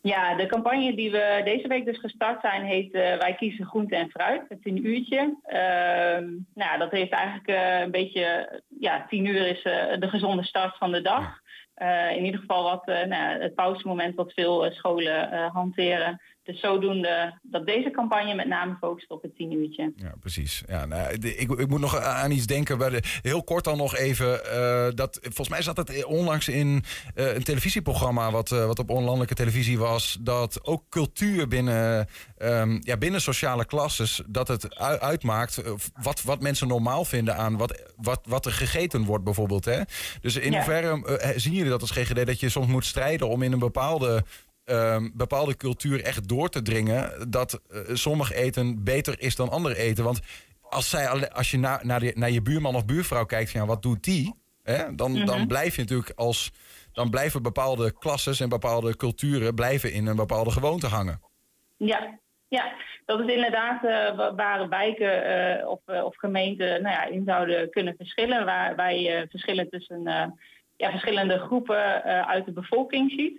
Ja, de campagne die we deze week dus gestart zijn, heet eh, Wij kiezen groente en fruit, het tien uurtje. Ehm, nou, ja, dat heeft eigenlijk eh, een beetje, ja, tien uur is de gezonde start van de dag. Eh, in ieder geval wat, eh, nou, het pauzemoment wat veel eh, scholen hanteren. Dus zodoende dat deze campagne met name focust op het tien uurtje. Ja, precies. Ja, nou, de- ik, ik moet nog aan iets denken. Bij de, heel kort dan nog even. eh, dat, volgens mij zat het onlangs in eh, een televisieprogramma... Wat, eh, wat op onlandelijke televisie was... dat ook cultuur binnen, ehm, ja, binnen sociale klasses... dat het uitmaakt wat, wat mensen normaal vinden aan wat, wat, wat er gegeten wordt bijvoorbeeld. Hè? Dus in Ja. hoeverre zien jullie dat als GGD... dat je soms moet strijden om in een bepaalde... ehm, bepaalde cultuur echt door te dringen dat eh, sommig eten beter is dan ander eten. Want als, zij, als je naar, naar, de- naar je buurman of buurvrouw kijkt, van, ja, wat doet die? Hè? Dan, Mhm. dan blijf je natuurlijk als. Dan blijven bepaalde klasses en bepaalde culturen blijven in een bepaalde gewoonte hangen. Ja, ja, dat is inderdaad wa- waar wijken eh, of, of gemeenten nou ja, in zouden kunnen verschillen. Waar wij verschillen tussen ja, verschillende groepen uit de bevolking ziet.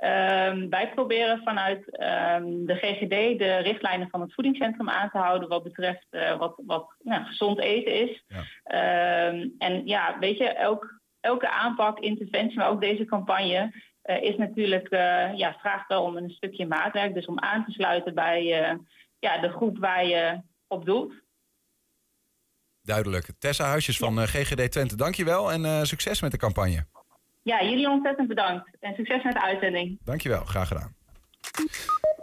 Ehm, wij proberen vanuit ehm, de GGD de richtlijnen van het voedingscentrum aan te houden wat betreft eh, wat, wat nou, gezond eten is. Ehm, en ja, weet je, elk, elke aanpak, interventie, maar ook deze campagne eh, is natuurlijk, eh, ja, vraagt wel om een stukje maatwerk. Dus om aan te sluiten bij ja, de groep waar je op doelt. Duidelijk. Tessa Huisjes van GGD Twente, dankjewel en succes met de campagne. Ja, jullie ontzettend bedankt. En succes met de uitzending. Dankjewel, graag gedaan.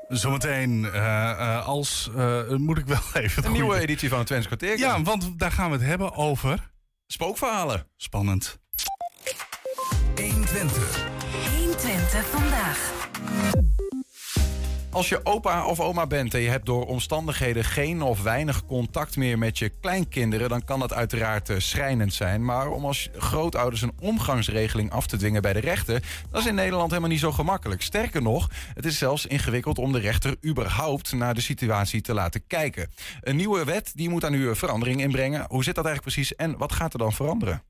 Zometeen, eh, eh, als, eh, moet ik wel even... Een nieuwe editie van het Twents kwartier. Ja, want daar gaan we het hebben over... Spookverhalen. Spannend. 120. 120 vandaag. Als je opa of oma bent en je hebt door omstandigheden geen of weinig contact meer met je kleinkinderen, dan kan dat uiteraard eh, schrijnend zijn. Maar om als grootouders een omgangsregeling af te dwingen bij de rechter, dat is in Nederland helemaal niet zo gemakkelijk. Sterker nog, het is zelfs ingewikkeld om de rechter überhaupt naar de situatie te laten kijken. Een nieuwe wet die moet aan u verandering inbrengen. Hoe zit dat eigenlijk precies en wat gaat er dan veranderen?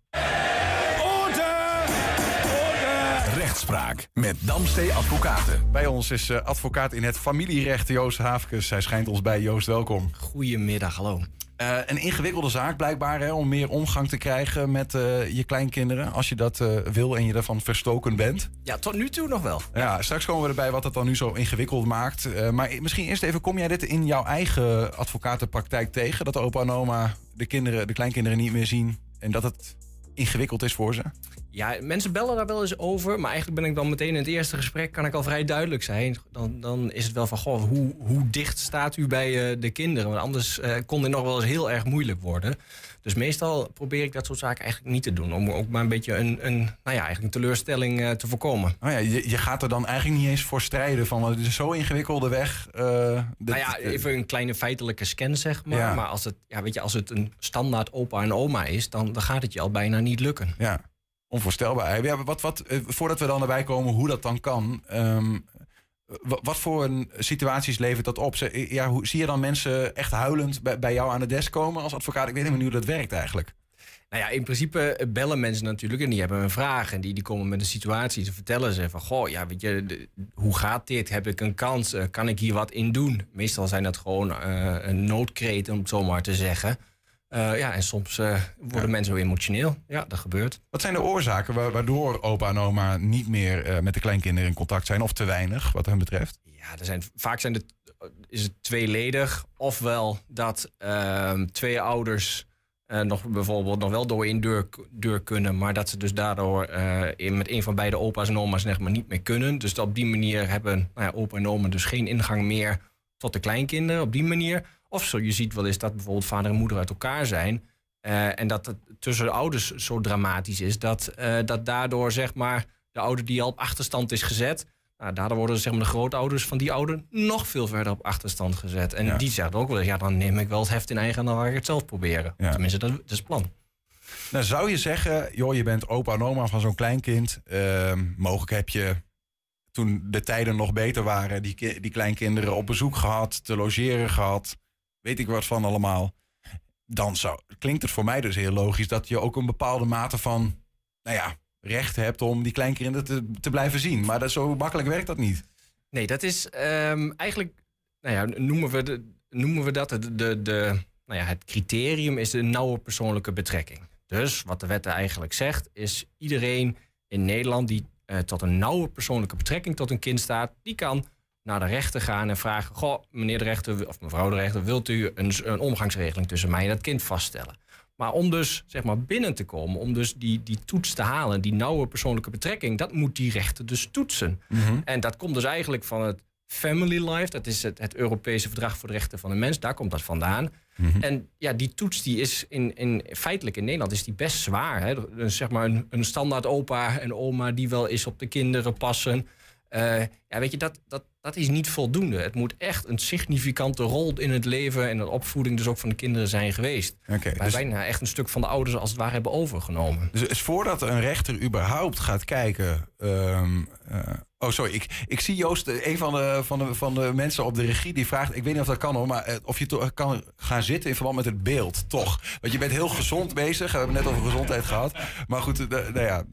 Rechtspraak met Damstee Advocaten. Bij ons is eh, advocaat in het familierecht Joost Haafkes. Hij schijnt ons bij. Joost, welkom. Goedemiddag, hallo. Eh, een ingewikkelde zaak blijkbaar hè, om meer omgang te krijgen met eh, je kleinkinderen. Als je dat eh, wil en je daarvan verstoken bent. Ja, tot nu toe nog wel. Ja, straks komen we erbij wat het dan nu zo ingewikkeld maakt. Eh, maar misschien eerst even, kom jij dit in jouw eigen advocatenpraktijk tegen? Dat opa en oma de, kinderen, de kleinkinderen niet meer zien en dat het ingewikkeld is voor ze? Ja, mensen bellen daar wel eens over. Maar eigenlijk ben ik dan meteen in het eerste gesprek... kan ik al vrij duidelijk zijn. Dan, dan is het wel van, goh, hoe, hoe dicht staat u bij eh, de kinderen? Want anders eh, kon dit nog wel eens heel erg moeilijk worden. Dus meestal probeer ik dat soort zaken eigenlijk niet te doen. Om ook maar een beetje een, een, nou ja, eigenlijk een teleurstelling eh, te voorkomen. Oh ja, je, je gaat er dan eigenlijk niet eens voor strijden van... want het is zo ingewikkelde weg. nou ja, even een kleine feitelijke scan, zeg maar. Ja. Maar als het, ja, weet je, als het een standaard opa en oma is... dan, dan gaat het je al bijna niet lukken. Ja, onvoorstelbaar. Ja, wat, wat, eh, voordat we dan erbij komen hoe dat dan kan... ehm, wa- wat voor situaties levert dat op? Ja, hoe, zie je dan mensen echt huilend bij, jou aan de desk komen als advocaat? Ik weet helemaal niet hoe dat werkt eigenlijk. Nou ja, in principe bellen mensen natuurlijk en die hebben een vraag. En die, die komen met een situatie. Ze vertellen ze van, goh, ja, weet je, hoe gaat dit? Heb ik een kans? Eh, kan ik hier wat in doen? Meestal zijn dat gewoon eh, een noodkreet, om het zo maar te zeggen. Eh, ja, en soms eh, worden mensen zo emotioneel. Ja, dat gebeurt. Wat zijn de oorzaken wa- waardoor opa en oma niet meer eh, met de kleinkinderen in contact zijn? Of te weinig, wat hen betreft? Ja, er zijn, vaak zijn het, is het tweeledig. Ofwel dat ehm, twee ouders nog bijvoorbeeld nog wel door één deur, deur kunnen... maar dat ze dus daardoor in- met een van beide opa's en oma's zeg maar, niet meer kunnen. Dus op die manier hebben nou ja, opa en oma dus geen ingang meer tot de kleinkinderen. Op die manier. Of zo, je ziet wel eens dat bijvoorbeeld vader en moeder uit elkaar zijn... eh, en dat het tussen de ouders zo dramatisch is... dat, eh, dat daardoor zeg maar, de ouder die al op achterstand is gezet... Nou, daardoor worden zeg maar, de grootouders van die ouder nog veel verder op achterstand gezet. En Ja. die zegt ook wel eens, ja, dan neem ik wel het heft in eigen en dan ga ik het zelf proberen. Ja. Tenminste, dat, dat is het plan. Nou, zou je zeggen, joh, je bent opa en oma van zo'n kleinkind. Ehm, mogelijk heb je toen de tijden nog beter waren, die, die kleinkinderen op bezoek gehad, te logeren gehad. Weet ik wat van allemaal. Dan zou, klinkt het voor mij dus heel logisch dat je ook een bepaalde mate van, nou ja, recht hebt om die kleinkinderen te, te blijven zien. Maar dat, zo makkelijk werkt dat niet. Nee, dat is ehm, eigenlijk, nou ja, noemen we, de, noemen we dat de, de, de, nou ja, het criterium is de nauwe persoonlijke betrekking. Dus wat de wet eigenlijk zegt, is iedereen in Nederland die eh, tot een nauwe persoonlijke betrekking tot een kind staat, die kan naar de rechter gaan en vragen: Goh, meneer de rechter of mevrouw de rechter, wilt u een, een omgangsregeling tussen mij en dat kind vaststellen? Maar om dus zeg maar binnen te komen, om dus die, die toets te halen, die nauwe persoonlijke betrekking, dat moet die rechter dus toetsen. En dat komt dus eigenlijk van het Family Life, dat is het, het Europese Verdrag voor de Rechten van de Mens, daar komt dat vandaan. En ja, die toets die is in, in, feitelijk in Nederland is die best zwaar. Hè? Zeg maar een, een standaard opa en oma die wel eens op de kinderen passen. Eh, ja, weet je, dat, dat, dat is niet voldoende. Het moet echt een significante rol in het leven en de opvoeding dus ook van de kinderen zijn geweest. Oké, Wij dus- bijna echt een stuk van de ouders als het ware hebben overgenomen. Dus is voordat een rechter überhaupt gaat kijken. ehm, eh, oh, sorry. Ik, ik zie Joost, eh, een van de, van, de, van de mensen op de regie, die vraagt. Ik weet niet of dat kan hoor, maar eh, of je to- kan gaan zitten in verband met het beeld, toch? Want je bent heel gezond bezig. We hebben het net over gezondheid gehad. Maar goed, nou ja,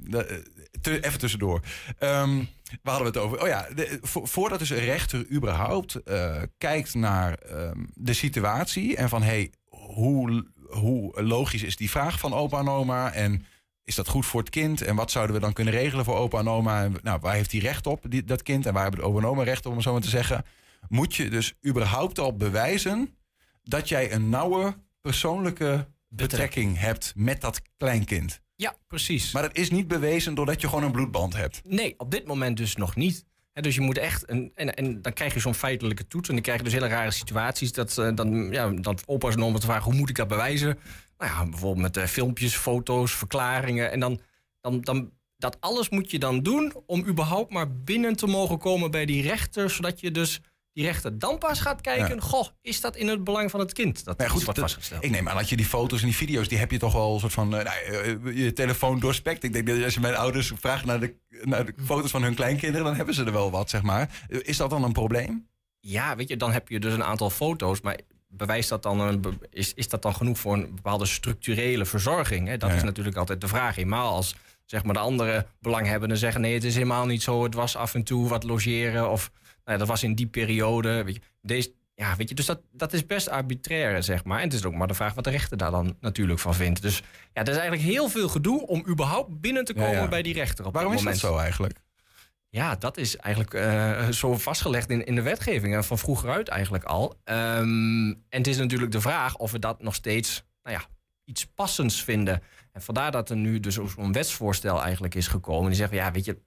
te- even tussendoor. Ehm, waar hadden we het over? Oh ja, de- vo- voordat dus een rechter überhaupt eh, kijkt naar ehm, de situatie en van hey, hoe, hoe logisch is die vraag van opa en oma en is dat goed voor het kind en wat zouden we dan kunnen regelen voor opa en oma en nou, waar heeft hij recht op, die, dat kind en waar hebben de opa en oma recht op, om het zo maar te zeggen, moet je dus überhaupt al bewijzen dat jij een nauwe persoonlijke betrekking hebt met dat kleinkind. Ja, precies. Maar dat is niet bewezen doordat je gewoon een bloedband hebt. Nee, op dit moment dus nog niet. Dus je moet echt. Een, en, en dan krijg je zo'n feitelijke toets. En dan krijg je dus hele rare situaties. Dat, eh, dan, ja, dat opa's en oma's te vragen: hoe moet ik dat bewijzen? Nou ja, bijvoorbeeld met eh, filmpjes, foto's, verklaringen. En dan, dan, dan. Dat alles moet je dan doen om überhaupt maar binnen te mogen komen bij die rechter. Zodat je dus die rechter dan pas gaat kijken. Ja. Goh, is dat in het belang van het kind? Dat iets goed, wordt vastgesteld. ik neem aan dat je die foto's en die video's, die heb je toch wel een soort van eh, nou, eh, je telefoon doorspekt. Ik denk dat als je mijn ouders vraagt naar de, naar de foto's van hun kleinkinderen, dan hebben ze er wel wat, zeg maar. Eh, Is dat dan een probleem? Ja, weet je, dan heb je dus een aantal foto's, maar bewijst dat dan een, is, is dat dan genoeg voor een bepaalde structurele verzorging? Hè? Dat Ja. is natuurlijk altijd de vraag. Eenmaal als zeg maar, de andere belanghebbenden zeggen: nee, het is helemaal niet zo, het was af en toe wat logeren of nou, ja, dat was in die periode. Weet je, deze, ja, weet je, dus dat, dat is best arbitrair, zeg maar. En het is ook maar de vraag wat de rechter daar dan natuurlijk van vindt. Dus ja, er is eigenlijk heel veel gedoe om überhaupt binnen te komen ja. bij die rechter. Op Waarom dit is dat zo eigenlijk? Ja, dat is eigenlijk eh, zo vastgelegd in, in de wetgeving. En van vroeger uit eigenlijk al. Ehm, en het is natuurlijk de vraag of we dat nog steeds nou ja, iets passends vinden. En vandaar dat er nu dus ook zo'n wetsvoorstel eigenlijk is gekomen. Die zeggen, ja, weet je,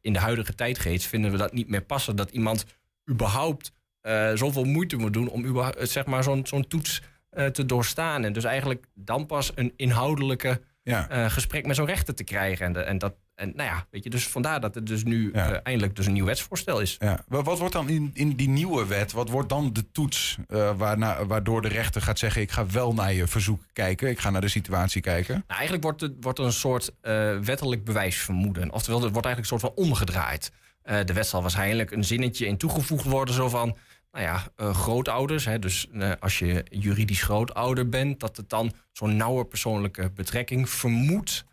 in de huidige tijdgeest vinden we dat niet meer passen. Dat iemand überhaupt eh, zoveel moeite moet doen om eh, zeg maar zo'n zo'n toets eh, te doorstaan. En dus eigenlijk dan pas een inhoudelijke Ja. gesprek met zo'n rechter te krijgen. En, de- en dat, en nou ja, weet je, dus vandaar dat er dus nu eh, eindelijk dus een nieuw wetsvoorstel is. Ja. Wa- Wat wordt dan in, in die nieuwe wet, wat wordt dan de toets eh, waarna, waardoor de rechter gaat zeggen: ik ga wel naar je verzoek kijken, ik ga naar de situatie kijken? Nou, eigenlijk wordt, het, wordt er een soort eh, wettelijk bewijsvermoeden. Oftewel, het wordt eigenlijk een soort van omgedraaid. De wet zal waarschijnlijk een zinnetje in toegevoegd worden, zo van. Nou ja, grootouders. Hè, dus als je juridisch grootouder bent, dat het dan zo'n nauwe persoonlijke betrekking vermoedt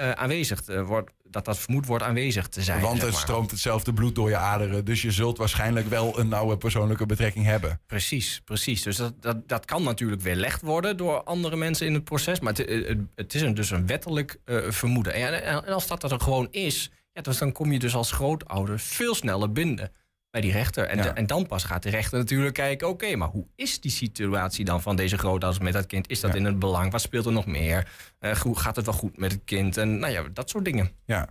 eh, aanwezig te wordt. Dat dat vermoed wordt aanwezig te zijn. Want zeg er maar. stroomt hetzelfde bloed door je aderen, dus je zult waarschijnlijk wel een nauwe persoonlijke betrekking hebben. Precies, precies. Dus dat, dat, dat kan natuurlijk weerlegd worden door andere mensen in het proces. Maar het, het, het is een, dus een wettelijk eh, vermoeden. En, en als dat er gewoon is, ja, dus dan kom je dus als grootouder veel sneller binden bij die rechter. En, Ja. de- en dan pas gaat de rechter natuurlijk kijken... oké, maar hoe is die situatie dan van deze grootouders met dat kind? Is dat in het belang? Wat speelt er nog meer? Eh, hoe gaat het wel goed met het kind? En nou ja, dat soort dingen. Ja.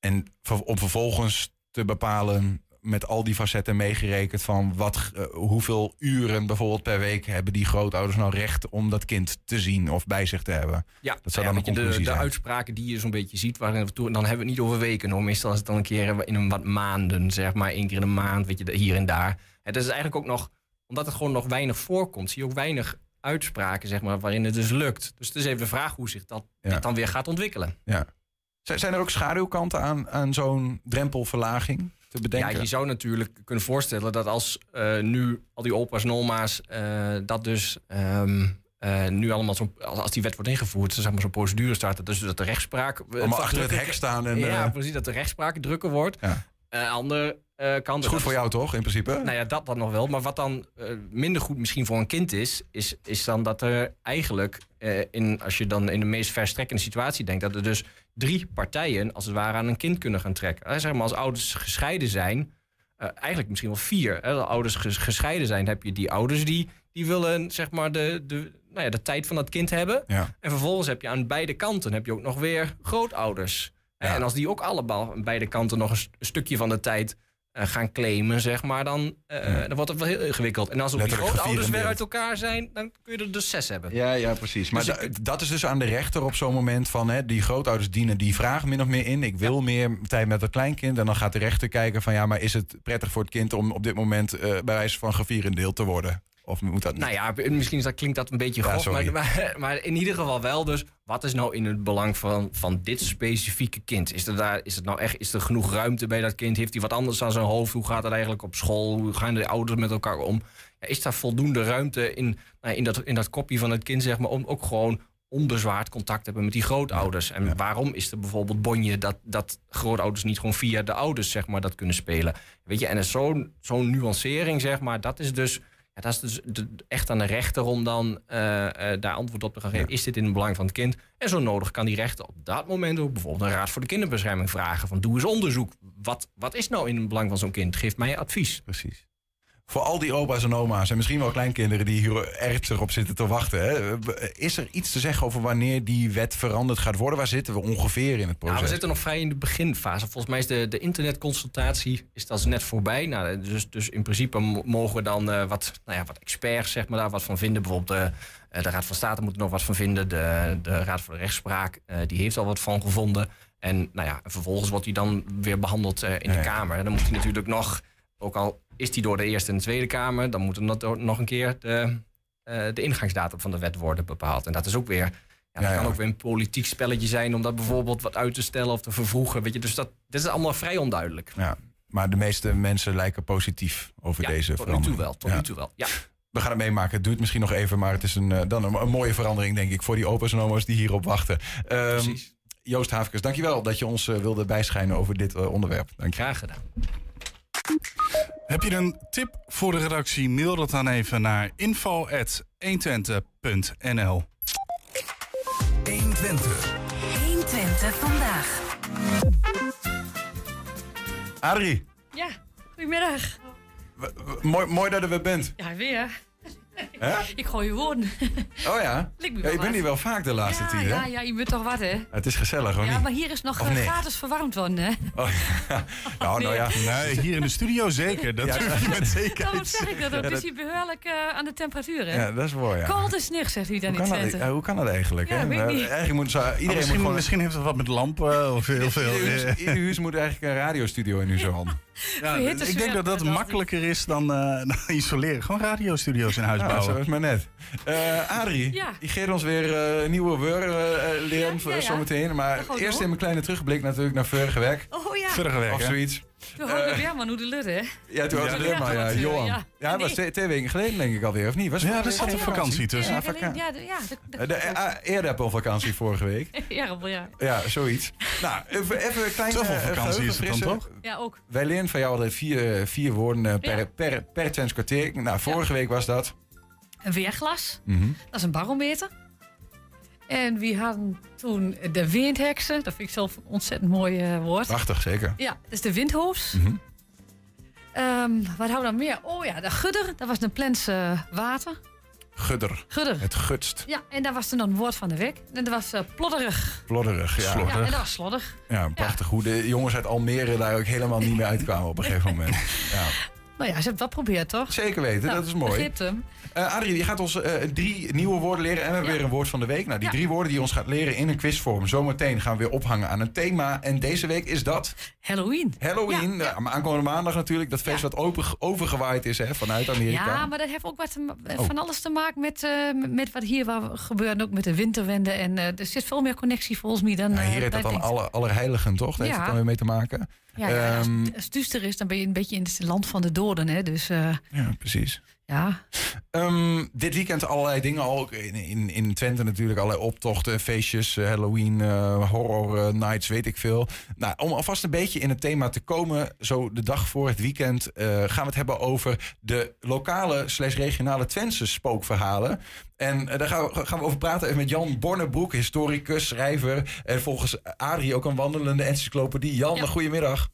En om vervolgens te bepalen, met al die facetten meegerekend, van wat, eh, hoeveel uren bijvoorbeeld per week hebben die grootouders nou recht om dat kind te zien of bij zich te hebben. Ja, dat zou ja, dan een de, conclusie de zijn. uitspraken die je zo'n beetje ziet, waarin dan hebben we het niet over weken hoor. Meestal is het dan een keer in een wat maanden, zeg maar, één keer in een maand, weet je, hier en daar. Het is eigenlijk ook nog, omdat het gewoon nog weinig voorkomt, zie je ook weinig uitspraken, zeg maar, waarin het dus lukt. Dus het is even de vraag hoe zich dat dit dan weer gaat ontwikkelen. Ja. Zijn zijn er ook schaduwkanten aan, aan zo'n drempelverlaging te bedenken? Ja, je zou natuurlijk kunnen voorstellen dat als eh, nu al die opa's en oma's eh, dat dus ehm, eh, nu allemaal zo, als, als die wet wordt ingevoerd, zeg maar zo'n procedure start, dus dat de rechtspraak Allemaal achter het hek staan en, ja, precies dat de rechtspraak drukker wordt. Ja. Eh, andere eh kant. is goed voor jou toch, in principe? Nou ja, dat dan nog wel. Maar wat dan eh, minder goed misschien voor een kind is, is, is dan dat er eigenlijk, eh, in, als je dan in de meest verstrekkende situatie denkt, dat er dus drie partijen als het ware aan een kind kunnen gaan trekken. Eh, zeg maar als ouders gescheiden zijn, eh, eigenlijk misschien wel vier. Hè, als ouders ges- gescheiden zijn, heb je die ouders die, die willen zeg maar de, de, nou ja, de tijd van dat kind hebben. Ja. En vervolgens heb je aan beide kanten heb je ook nog weer grootouders. En als die ook allemaal aan beide kanten nog een, st- een stukje van de tijd eh, gaan claimen, zeg maar, dan, eh, dan wordt het wel heel ingewikkeld. En als ook die grootouders weer uit elkaar zijn, dan kun je er dus zes hebben. Ja, ja, precies. Maar Dus da- dat is dus aan de rechter op zo'n moment van... Hè, die grootouders dienen die vraag min of meer in. Ik wil meer tijd met het kleinkind. En dan gaat de rechter kijken van... ja, maar is het prettig voor het kind om op dit moment... eh, bij wijze van gevierendeeld te worden? Of moet dat niet? Nou ja, misschien is dat, klinkt dat een beetje Ja, grof, maar, maar, maar in ieder geval wel. Dus wat is nou in het belang van, van dit specifieke kind? Is er, daar, is het nou echt is er genoeg ruimte bij dat kind? Heeft hij wat anders aan zijn hoofd? Hoe gaat het eigenlijk op school? Hoe gaan de ouders met elkaar om? Ja, is daar voldoende ruimte in, nou, in, dat, in dat kopje van het kind, zeg maar, om ook gewoon onbezwaard contact te hebben met die grootouders? En waarom is er bijvoorbeeld bonje dat, dat grootouders niet gewoon via de ouders, zeg maar, dat kunnen spelen? Weet je, en zo'n zo'n nuancering, zeg maar, dat is dus. Ja, dat is dus echt aan de rechter om dan eh, eh, daar antwoord op te gaan geven. Is dit in het belang van het kind? En zo nodig kan die rechter op dat moment ook bijvoorbeeld een raad voor de kinderbescherming vragen. Van doe eens onderzoek. Wat, wat is nou in het belang van zo'n kind? Geef mij advies. Precies. Voor al die opa's en oma's en misschien wel kleinkinderen die hier ernstig op zitten te wachten. Hè, is er iets te zeggen over wanneer die wet veranderd gaat worden? Waar zitten we ongeveer in het proces? Nou, we zitten nog vrij in de beginfase. Volgens mij is de, de internetconsultatie is dat net voorbij. Nou, dus, dus in principe mo- mogen we dan eh, wat, nou ja, wat experts zeg maar, daar wat van vinden. Bijvoorbeeld de, eh, de Raad van State moet er nog wat van vinden. De, de Raad voor de Rechtspraak eh, die heeft al wat van gevonden. En nou ja, vervolgens wordt die dan weer behandeld eh, in de Kamer. En dan moet hij natuurlijk nog, ook al is die door de Eerste en de Tweede Kamer... dan moet er nog- nog een keer de, eh, de ingangsdatum van de wet worden bepaald. En dat is ook weer... Ja, dat Ja, kan ja. ook weer een politiek spelletje zijn om dat bijvoorbeeld wat uit te stellen of te vervroegen. Weet je, dus dat, dit is allemaal vrij onduidelijk. Ja, maar de meeste mensen lijken positief over Ja, deze tot nu verandering. toe wel, tot nu toe wel. Ja. We gaan het meemaken. Het duurt misschien nog even, maar het is een, eh, dan een, een mooie verandering, denk ik, voor die opa's en oma's die hierop wachten. Ehm, Joost Haafkes, dankjewel dat je ons eh, wilde bijschijnen over dit onderwerp. Dank je. Graag gedaan. Heb je een tip voor de redactie? Mail dat dan even naar info.120.nl 120. 120 vandaag. Adrie, Ja, goedemiddag. w- w- mooi, mooi dat je er weer bent. Ja, weer. Hè? Ik gooi je woorden. Oh ja? Bent wat. hier wel vaak de laatste ja, tijd, hè? ja, ja, je bent toch wat, hè? Het is gezellig, hoor Ja, maar hier is nog eh, nee? gratis verwarmd worden, hè? Oh, ja. Nou, nou ja. Nee, hier in de studio zeker. Dat Ja, durf je met Dan zekerheid. zeg ik dat ook. Ja, Het is dat- hier behoorlijk eh, aan de temperatuur, hè? Ja, dat is mooi, ja. Koud en snig, zegt hij dan Hoe in kan, dat, Twente. ja, hoe kan dat eigenlijk? Ja, hè? weet ik Eh, niet. Eigenlijk moet zo, iedereen Oh, misschien, moet gewoon... misschien heeft het wat met lampen of heel veel. Ieder huis, eh, moet eigenlijk een radiostudio in uw hand. Ja, ik denk dat dat makkelijker is dan, eh, dan isoleren. Gewoon radiostudio's in huis bouwen. Zo is maar net. Eh Adrie, Ja. die geeft ons weer eh, nieuwe woorden eh, leren Ja, voor ja, ja. zometeen. Maar eerst door. even een kleine terugblik natuurlijk naar vorige week. Oh ja, Vorige week, Of zoiets. toen hoorde ik weer maar hoe de lut, hè? Ja, toen was Ja. het er maar, ja. Johan. ja. Was Nee. twee, weken geleden denk ik alweer, of niet? Was Ja, er zat een vakantie tussen. Ja, Ja, de- ja, je vakantie vorige week. ja, ja. Ja, zoiets. Nou, even, even een kleine Zoveel vakantie is het dan toch? Ja, ook. Wij leren van jou altijd vier, vier woorden per, per. Nou, vorige week was dat. Een weerglas. Mhm. Dat is een barometer. En we hadden toen de windheksen. Dat vind ik zelf een ontzettend mooi eh, woord. Prachtig, zeker. Ja, dat is de windhoofs. Ehm, wat hadden we dan meer? Oh ja, de gudder. Dat was een plens eh, water. Gudder. Gudder. Het gutst. Ja, en daar was toen een woord van de week. En dat was eh, plodderig. Plodderig, ja. Ja, en dat was sloddig. Ja, prachtig. Hoe de jongens uit Almere daar ook helemaal niet meer uitkwamen op een gegeven moment. Ja. Nou ja, ze hebben dat geprobeerd, toch? Zeker weten, Nou, dat is mooi. hem. Eh Adrie, je gaat ons eh, drie nieuwe woorden leren en we hebben Ja. weer een woord van de week. Nou, die Ja. drie woorden die ons gaat leren in een quizvorm. Zometeen gaan we weer ophangen aan een thema. En deze week is dat Halloween. Halloween. Ja, aankomende maandag natuurlijk. Dat feest wat open, overgewaaid is hè, vanuit Amerika. Ja, maar dat heeft ook wat te ma- Oh. van alles te maken met, eh, met wat hier waar gebeurt. Ook met de winterwende. En eh, er zit veel meer connectie volgens mij dan. Nou, eh, hier heet dat dan alle, Allerheiligen, toch? Dat heeft het dan weer mee te maken. Ja, als, Ehm, als het duister is, dan ben je een beetje in het land van de Hè? Dus eh, ja, precies. ja. Ehm, dit weekend allerlei dingen al. Ook In, in, in Twente natuurlijk allerlei optochten, feestjes, eh, Halloween, eh, horror nights, weet ik veel. Nou, om alvast een beetje in het thema te komen, zo de dag voor het weekend, eh, gaan we het hebben over de lokale slash regionale Twentse spookverhalen. En daar gaan we, gaan we over praten even met Jan Bornebroek, historicus, schrijver. En volgens Adrie ook een wandelende encyclopedie. Jan, Ja. goedemiddag.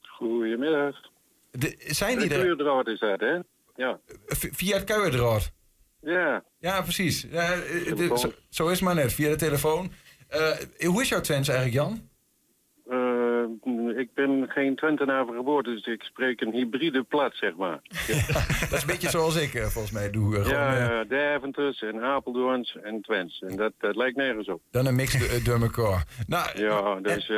Goedemiddag. De, zijn die De er kleurdraad is dat, hè? Ja. via het kuierdraad? Ja. Ja, precies. Ja, eh, de- zo, zo is het maar net, via de telefoon. Eh, hoe is jouw Twents eigenlijk, Jan? Eh, ik ben geen Twentenaar geboorte, dus ik spreek een hybride plat, zeg maar. Dat is een beetje zoals ik volgens mij doe. gewoon, ja, ja, Deventers en Apeldoorns en Twents. En dat, dat lijkt nergens op. dan een mix door elkaar. Nou, Ja, dus...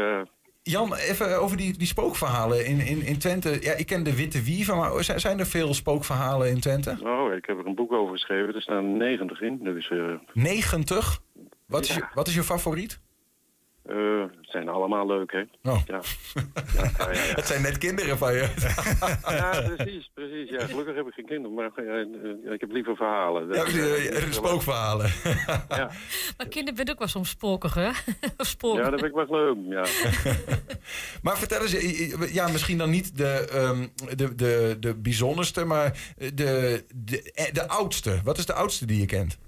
Jan, even over die, die spookverhalen in, in, in Twente. Ja, ik ken de Witte Wieven, maar zijn, zijn er veel spookverhalen in Twente? oh, ik heb er een boek over geschreven. Er staan 90 in. Dus eh 90? Wat is, je, wat is je favoriet? Eh, het zijn allemaal leuk, hè? Oh. Ja. Ja, ja, ja, ja. Het zijn net kinderen van je. Ja, precies, precies. Ja, gelukkig heb ik geen kinderen, maar eh, eh, ik heb liever verhalen. Ja, precies, spookverhalen. Ja. Maar kinderen bent ook wel soms spokig, hè? of spook. ja, dat vind ik wel leuk, ja. Maar vertel eens, ja, misschien dan niet de, ehm, de, de, de bijzonderste, maar de, de, de oudste. Wat is de oudste die je kent?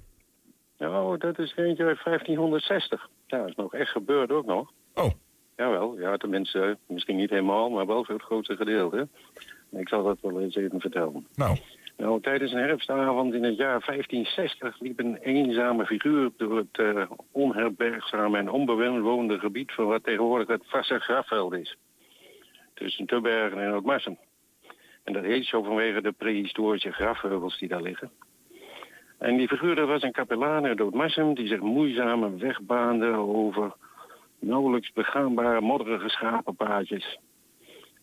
Nou, dat is eentje uit 1560. Ja, dat is nog echt gebeurd ook nog. Oh. Jawel, ja, tenminste, misschien niet helemaal, maar wel voor het grootste gedeelte. Ik zal dat wel eens even vertellen. Nou. Nou, tijdens een herfstavond in het jaar 1560 liep een eenzame figuur door het eh, onherbergzame en onbewoonde gebied van wat tegenwoordig het Vasse Grafveld is. Tussen Tubbergen en Oudmarsum. En dat heet zo vanwege de prehistorische grafheuvels die daar liggen. En die figuur was een kapelaan uit Oudmarsum die zich moeizaam een weg baande over nauwelijks begaanbare modderige schapenpaadjes.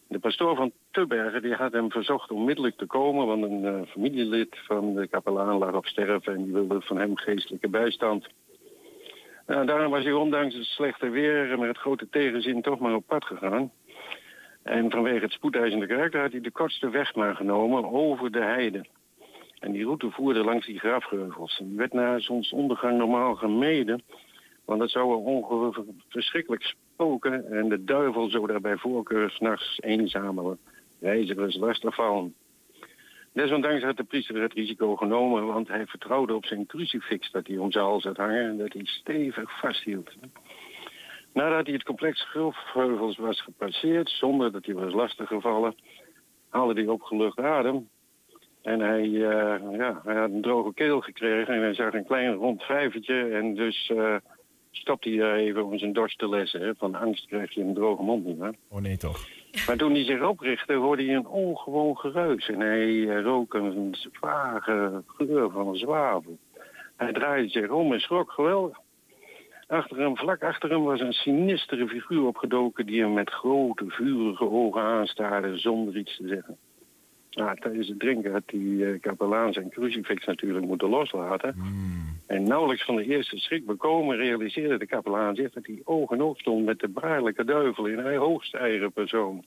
De pastoor van Tubbergen die had hem verzocht onmiddellijk te komen, want een eh, familielid van de kapelaan lag op sterven en die wilde van hem geestelijke bijstand. Nou, daarom was hij ondanks het slechte weer met het grote tegenzin toch maar op pad gegaan. En vanwege het spoedeisende karakter had hij de kortste weg maar genomen over de heide. En die route voerde langs die grafgeuvels. Die werd na zonsondergang normaal gemeden, want het zou er ongeveer verschrikkelijk spoken en de duivel zou daar bij voorkeur s'nachts eenzame reizigers lastig vallen. Desondanks had de priester het risico genomen, want hij vertrouwde op zijn crucifix dat hij om zijn hals hangen en dat hij stevig vasthield. Nadat hij het complex grafheuvels was gepasseerd, zonder dat hij was lastiggevallen, haalde hij opgelucht adem En hij, eh, ja, hij had een droge keel gekregen en hij zag een klein rond vijvertje. En dus eh stopte hij daar even om zijn dorst te lessen. Hè. Van angst kreeg je een droge mond niet meer. Oh nee, toch? Maar toen hij zich oprichtte, hoorde hij een ongewoon geruis. En hij eh, rook een vage geur van een zwavel. Hij draaide zich om en schrok geweldig. Achter hem, vlak achter hem was een sinistere figuur opgedoken... die hem met grote, vurige ogen aanstaarde zonder iets te zeggen. Nou, tijdens het drinken had die eh, kapelaan zijn crucifix natuurlijk moeten loslaten. En nauwelijks van de eerste schrik bekomen realiseerde de kapelaan zich... dat hij oog in oog stond met de baarlijke duivel in hij hoogste eigen persoon.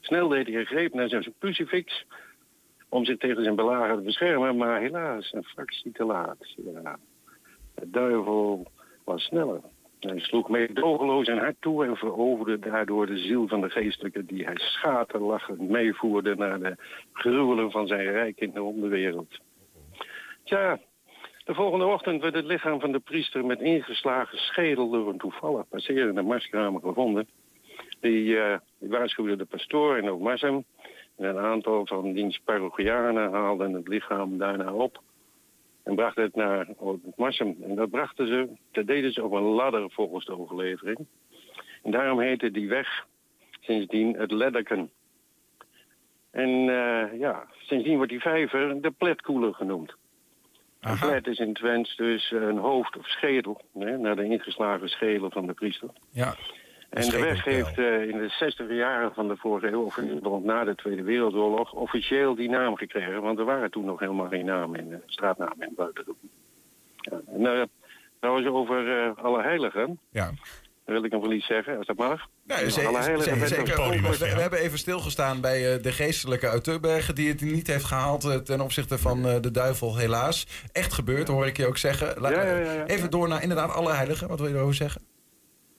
Snel deed hij een greep naar zijn crucifix om zich tegen zijn belager te beschermen, maar helaas een fractie te laat. Ja. De duivel was sneller. Hij sloeg meedogenloos en hard toe en veroverde daardoor de ziel van de geestelijke die hij schaterlachend meevoerde naar de gruwelen van zijn rijk in de onderwereld. Tja, de volgende ochtend werd het lichaam van de priester met ingeslagen schedel door een toevallig passerende marskramer gevonden. Die, eh, waarschuwde de pastoor en ook Marsem. En een aantal van diens parochianen haalden het lichaam daarna op en brachten het naar het Marsum. En dat brachten ze, dat deden ze op een ladder volgens de overlevering. En daarom heette die weg sindsdien het Ledderken. En eh, ja, sindsdien wordt die vijver de pletkoeler genoemd. Een plet is in Twents dus een hoofd of schedel, hè, naar de ingeslagen schedel van de priester. Ja. En de weg heeft eh, in de 60 jaren van de vorige eeuw, of na de Tweede Wereldoorlog, officieel die naam gekregen. Want er waren toen nog helemaal geen namen in, uh, straatnamen in Buitenhoek. Ja, en uh, trouwens over uh, alle heiligen. Ja. Wil ik nog wel iets zeggen, als dat mag. Alle heiligen We, we hebben even stilgestaan bij eh, de geestelijke uit Tubbergen... die het niet heeft gehaald eh, ten opzichte van eh, de duivel, helaas. Echt gebeurd, hoor ik je ook zeggen. Ja, ja. Even door naar inderdaad alle heiligen. Wat wil je erover zeggen?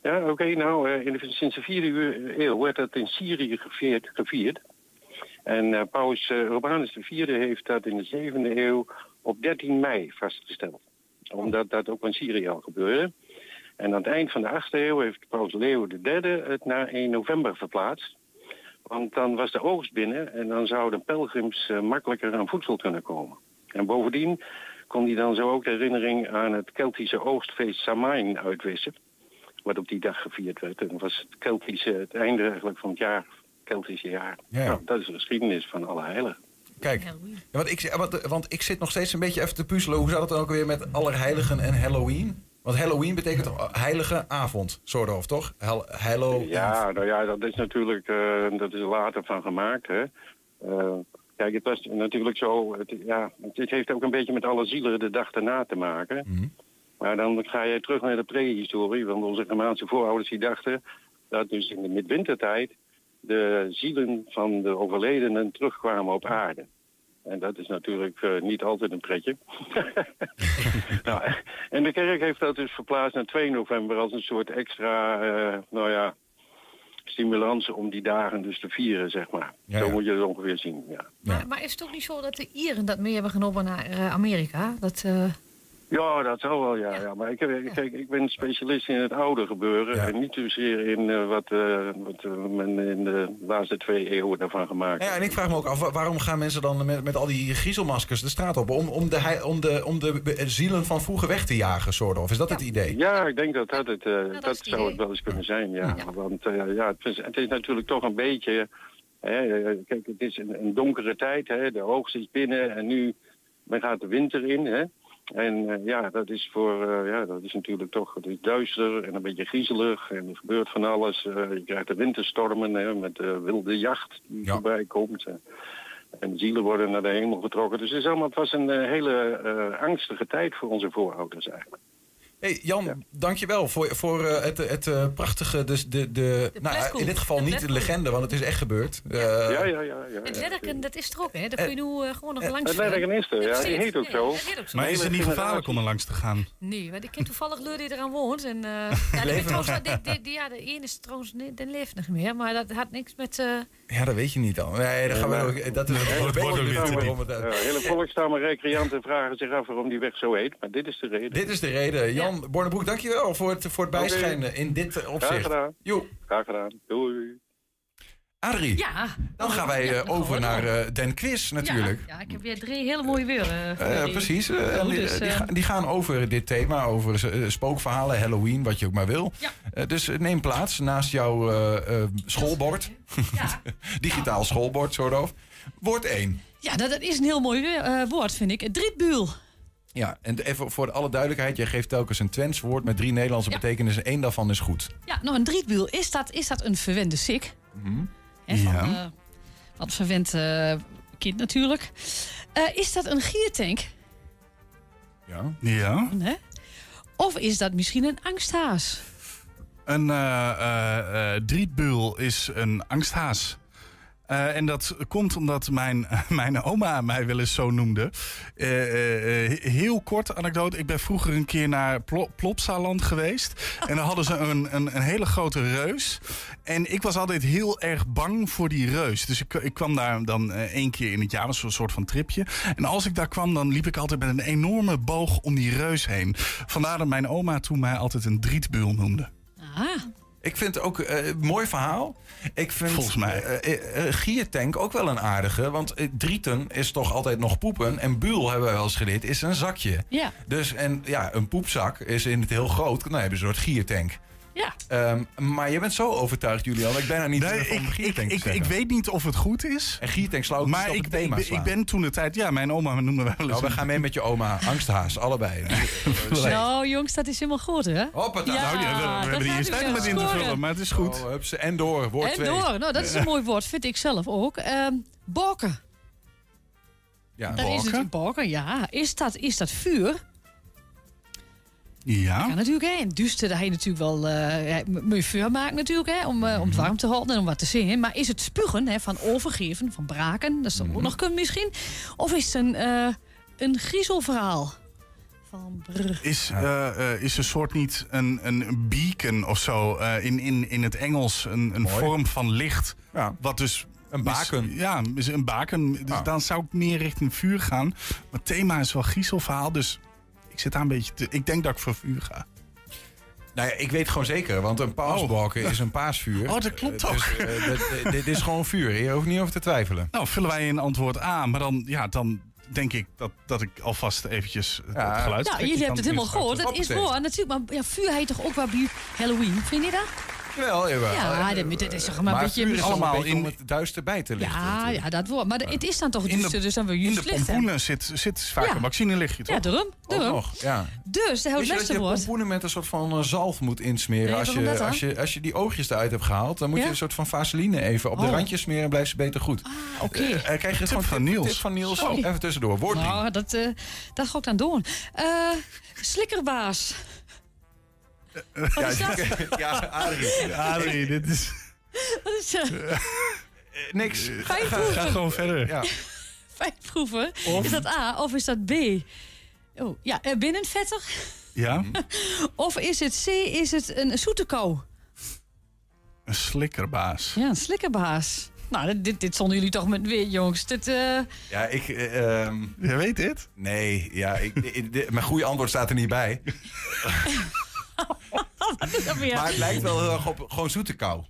Ja, oké. nou, eh, in de, sinds de vierde uur- eeuw werd dat in Syrië gevierd. gevierd. En eh, paus eh, Urbanus IV heeft dat in de zevende eeuw op 13 mei vastgesteld. Omdat dat ook in Syrië al gebeurde. En aan het eind van de achtste eeuw heeft paus Leo III het naar 1 november verplaatst. Want dan was de oogst binnen en dan zouden pelgrims eh, makkelijker aan voedsel kunnen komen. En bovendien kon hij dan zo ook de herinnering aan het Keltische oogstfeest Samain uitwissen wat op die dag gevierd werd. En dat was het Keltische, het einde eigenlijk van het jaar, Keltische jaar. Ja. Nou, dat is de geschiedenis van alle heiligen. Kijk, want, ik, want, want ik zit nog steeds een beetje even te puzzelen. Hoe zat het dan ook weer met Allerheiligen en Halloween? Want Halloween betekent toch heilige avond, soort of, toch? Hel- Ja, nou ja, dat is natuurlijk, eh, dat is er later van gemaakt, hè. Eh, kijk, het was natuurlijk zo, het, ja, het heeft ook een beetje met alle zielen de dag erna te maken. Mhm. Maar dan ga je terug naar de prehistorie, want onze Germaanse voorouders die dachten dat dus in de midwintertijd de zielen van de overledenen terugkwamen op aarde. En dat is natuurlijk eh, niet altijd een pretje. nou, en de kerk heeft dat dus verplaatst naar 2 november als een soort extra, eh, nou ja, stimulans om die dagen dus te vieren, zeg maar. Ja, Zo ja. moet je het ongeveer zien, ja. Maar, maar is het ook niet zo dat de Ieren dat mee hebben genomen naar eh, Amerika? Dat, eh, Ja, dat zal wel, ja. ja. Maar ik, heb, kijk, ik ben specialist in het oude gebeuren en niet zozeer in eh, wat, eh, wat eh, men in de laatste twee eeuwen daarvan gemaakt Ja, en ik vraag me ook af, wa- waarom gaan mensen dan met, met al die griezelmaskers de straat op? Om, om, de, om, de, om de zielen van vroeger weg te jagen, soort of? Is dat het idee? Ja, ik denk dat dat het, eh, dat, zou het wel eens kunnen zijn, ja. Want eh, ja, het, is, het is natuurlijk toch een beetje... Hè, eh, kijk, het is een, een donkere tijd, hè, de oogst is binnen en nu men gaat de winter in, hè. En eh, ja, dat is voor, eh, ja, dat is natuurlijk toch, het is duister en een beetje griezelig en er gebeurt van alles. Eh, je krijgt de winterstormen hè, met de wilde jacht die voorbij komt. en zielen worden naar de hemel getrokken. Dus het, is allemaal, het was een hele eh, angstige tijd voor onze voorouders eigenlijk. Hey Jan, dankjewel voor, voor eh, het, het eh, prachtige, dus de, de, nou, in dit geval De niet de legende, want het is echt gebeurd. Eh, ja, ja, ja. ja, het ja. Ledderken, dat is er ook, hè? Daar kun je nu gewoon nog langs Het Ledderken is er, ja. Die heet ook zo. Maar is het niet gevaarlijk om er langs te gaan? Nee, want ik ken toevallig Leur die eraan woont. En, eh ja, die, trouwens, nog? die, die, die- ja, de ene is trouwens, die leeft nog meer. Maar dat had niks met... eh, ja, dat weet je niet dan. Nee, dan gaan we ook, dat is Hele dat het, eh, ja, hele volkstammen recreanten vragen zich af waarom die weg zo heet. Maar dit is de reden. Dit is de reden. Jan Bornebroek, dankjewel voor het, voor het bijschijnen in dit eh, Graag opzicht. gedaan. Jo. Graag gedaan. Doei. Adrie, Ja. dan gaan wij Ja, eh, dan over naar eh, Den Quiz natuurlijk. Ja, ja, ik heb weer drie hele mooie Eh, jullie. precies. en die, dus, die, ga- die gaan over dit thema, over spookverhalen, Halloween, wat je ook maar wil. Ja. Dus neem plaats naast jouw eh, eh, schoolbord. Digitaal schoolbord, soort of. Woord 1. Ja, dat, dat is een heel mooi woord, vind ik. Drietbuul. Ja, en even voor alle duidelijkheid, jij geeft telkens een Twents woord met drie Nederlandse betekenissen. Eén daarvan is goed. Ja, nou een drietbuul. Is dat, is dat een verwende sik? Van, Ja. eh, wat verwend eh, kind natuurlijk. Eh, is dat een giertank? Ja. Ja. Hè? Of is dat misschien een angsthaas? Een eh eh, eh, drietbeul is een angsthaas. Eh, en dat komt omdat mijn, mijn oma mij wel eens zo noemde. Eh, eh, eh, heel kort anekdote. Ik ben vroeger een keer naar Plo Plopsaland geweest. En dan hadden ze een, een, een hele grote reus. En ik was altijd heel erg bang voor die reus. Dus ik, ik kwam daar dan eh, één keer in het jaar. was een soort van tripje. En als ik daar kwam, dan liep ik altijd met een enorme boog om die reus heen. Vandaar dat mijn oma toen mij altijd een drietbeul noemde. Ah. Ik vind het ook een uh, mooi verhaal. Ik vind Volgens mij. eh, eh, eh, giertank ook wel een aardige. Want eh, drieten is toch altijd nog poepen. En buul, hebben we wel eens geleerd, is een zakje. Ja. Dus en ja, een poepzak is in het heel groot. Dan heb je een soort giertank. Ja. Ehm, maar je bent zo overtuigd, Julian. dat Ik bijna niet Nee, van ik, ik, giertank te ik, zeggen. ik weet niet of het goed is. En giertank ook Maar op ik, het ik, thema ben- slaan. ik ben toen de tijd... Ja, mijn oma noemde wel eens... Nou, we een- gaan mee met je oma. Angsthaas, allebei. Nou, jongens, dat is helemaal goed, hè? Hoppata. Nou, ja, we- we hebben hier eens tijd met in te vullen, maar het is goed. Oh, hupse, en door, woord En 2. door. Nou, dat is een mooi woord, vind ik zelf ook. Ehm bokken. Ja, Dat is het, bokken, ja. Is dat, is dat vuur? Ja. Ja, natuurlijk. Hè. In duister, daar heb je natuurlijk wel eh ja, moet je vuur maken natuurlijk, hè, om, eh, om het warm te houden en om wat te zingen. Maar is het spugen hè, van overgeven, van braken, dat zou ook nog kunnen misschien? Of is het een, eh, een griezelverhaal? Van. Is, eh, eh, is een soort niet een, een beacon of zo in, in, in het Engels een, een Mooi. vorm van licht? Wat dus. Een baken. Is, ja, is een baken. Dus Ah. dan zou ik meer richting vuur gaan. Maar het thema is wel griezelverhaal, dus zit daar een beetje te. Ik denk dat ik voor vuur ga. Nou ja, ik weet gewoon zeker, want een paasbalken is een paasvuur. Oh, dat klopt Eh, ook. Dus, eh, dit- is gewoon vuur. Je hoeft niet over te twijfelen. Nou, vullen wij een antwoord A, maar dan, ja, dan denk ik dat, dat ik alvast eventjes het Ja. geluid Nou, jullie hebben het helemaal gehoord. Dat is waar. Natuurlijk, maar ja, vuur heet toch ook wel Halloween, vind je dat? Jawel. Ja, dat, dat is toch maar een beetje... is allemaal in in- om het duister bij te lichten. Ja, ja, dat wordt. Maar de- het is dan toch In de- duister, dus dan wil je In de hebben. pompoenen zit, zit vaak Ja. een vaccinelichtje, toch? Ja, daarom. Daarom. nog, ja. Dus, daar Wist houdt je dat beste je pompoenen met een soort van eh, zalf moet insmeren? Nee, als, je, als, je, als je die oogjes eruit hebt gehaald, dan moet Ja? je een soort van vaseline even op de Oh. randjes smeren en blijft ze beter goed. Ah, oké. Eh, krijg je gewoon van Niels. van Niels. Even tussendoor. Woord drie. Nou, dat, eh, dat ga ik dan doen. Eh slikkerbaas. Wat is dat? ja, Adrie. Adrie, dit is... Wat is dat? Eh, niks. Vijf Ga proeven. gewoon verder. Ja. Vijf proeven. Of- Is dat A of is dat B? Oh, ja, eh, binnenvetter. Ja? Of is het C, is het een zoete kou? Een slikkerbaas. Ja, een slikkerbaas. Nou, dit- dit, dit zonden jullie toch met weer, jongens. Dit, eh, Ja, ik... eh, ehm, Jij weet dit? nee, ja, ik, dit- mijn goede antwoord staat er niet bij. wat is dat weer? Maar het lijkt wel heel erg op gewoon zoete kou.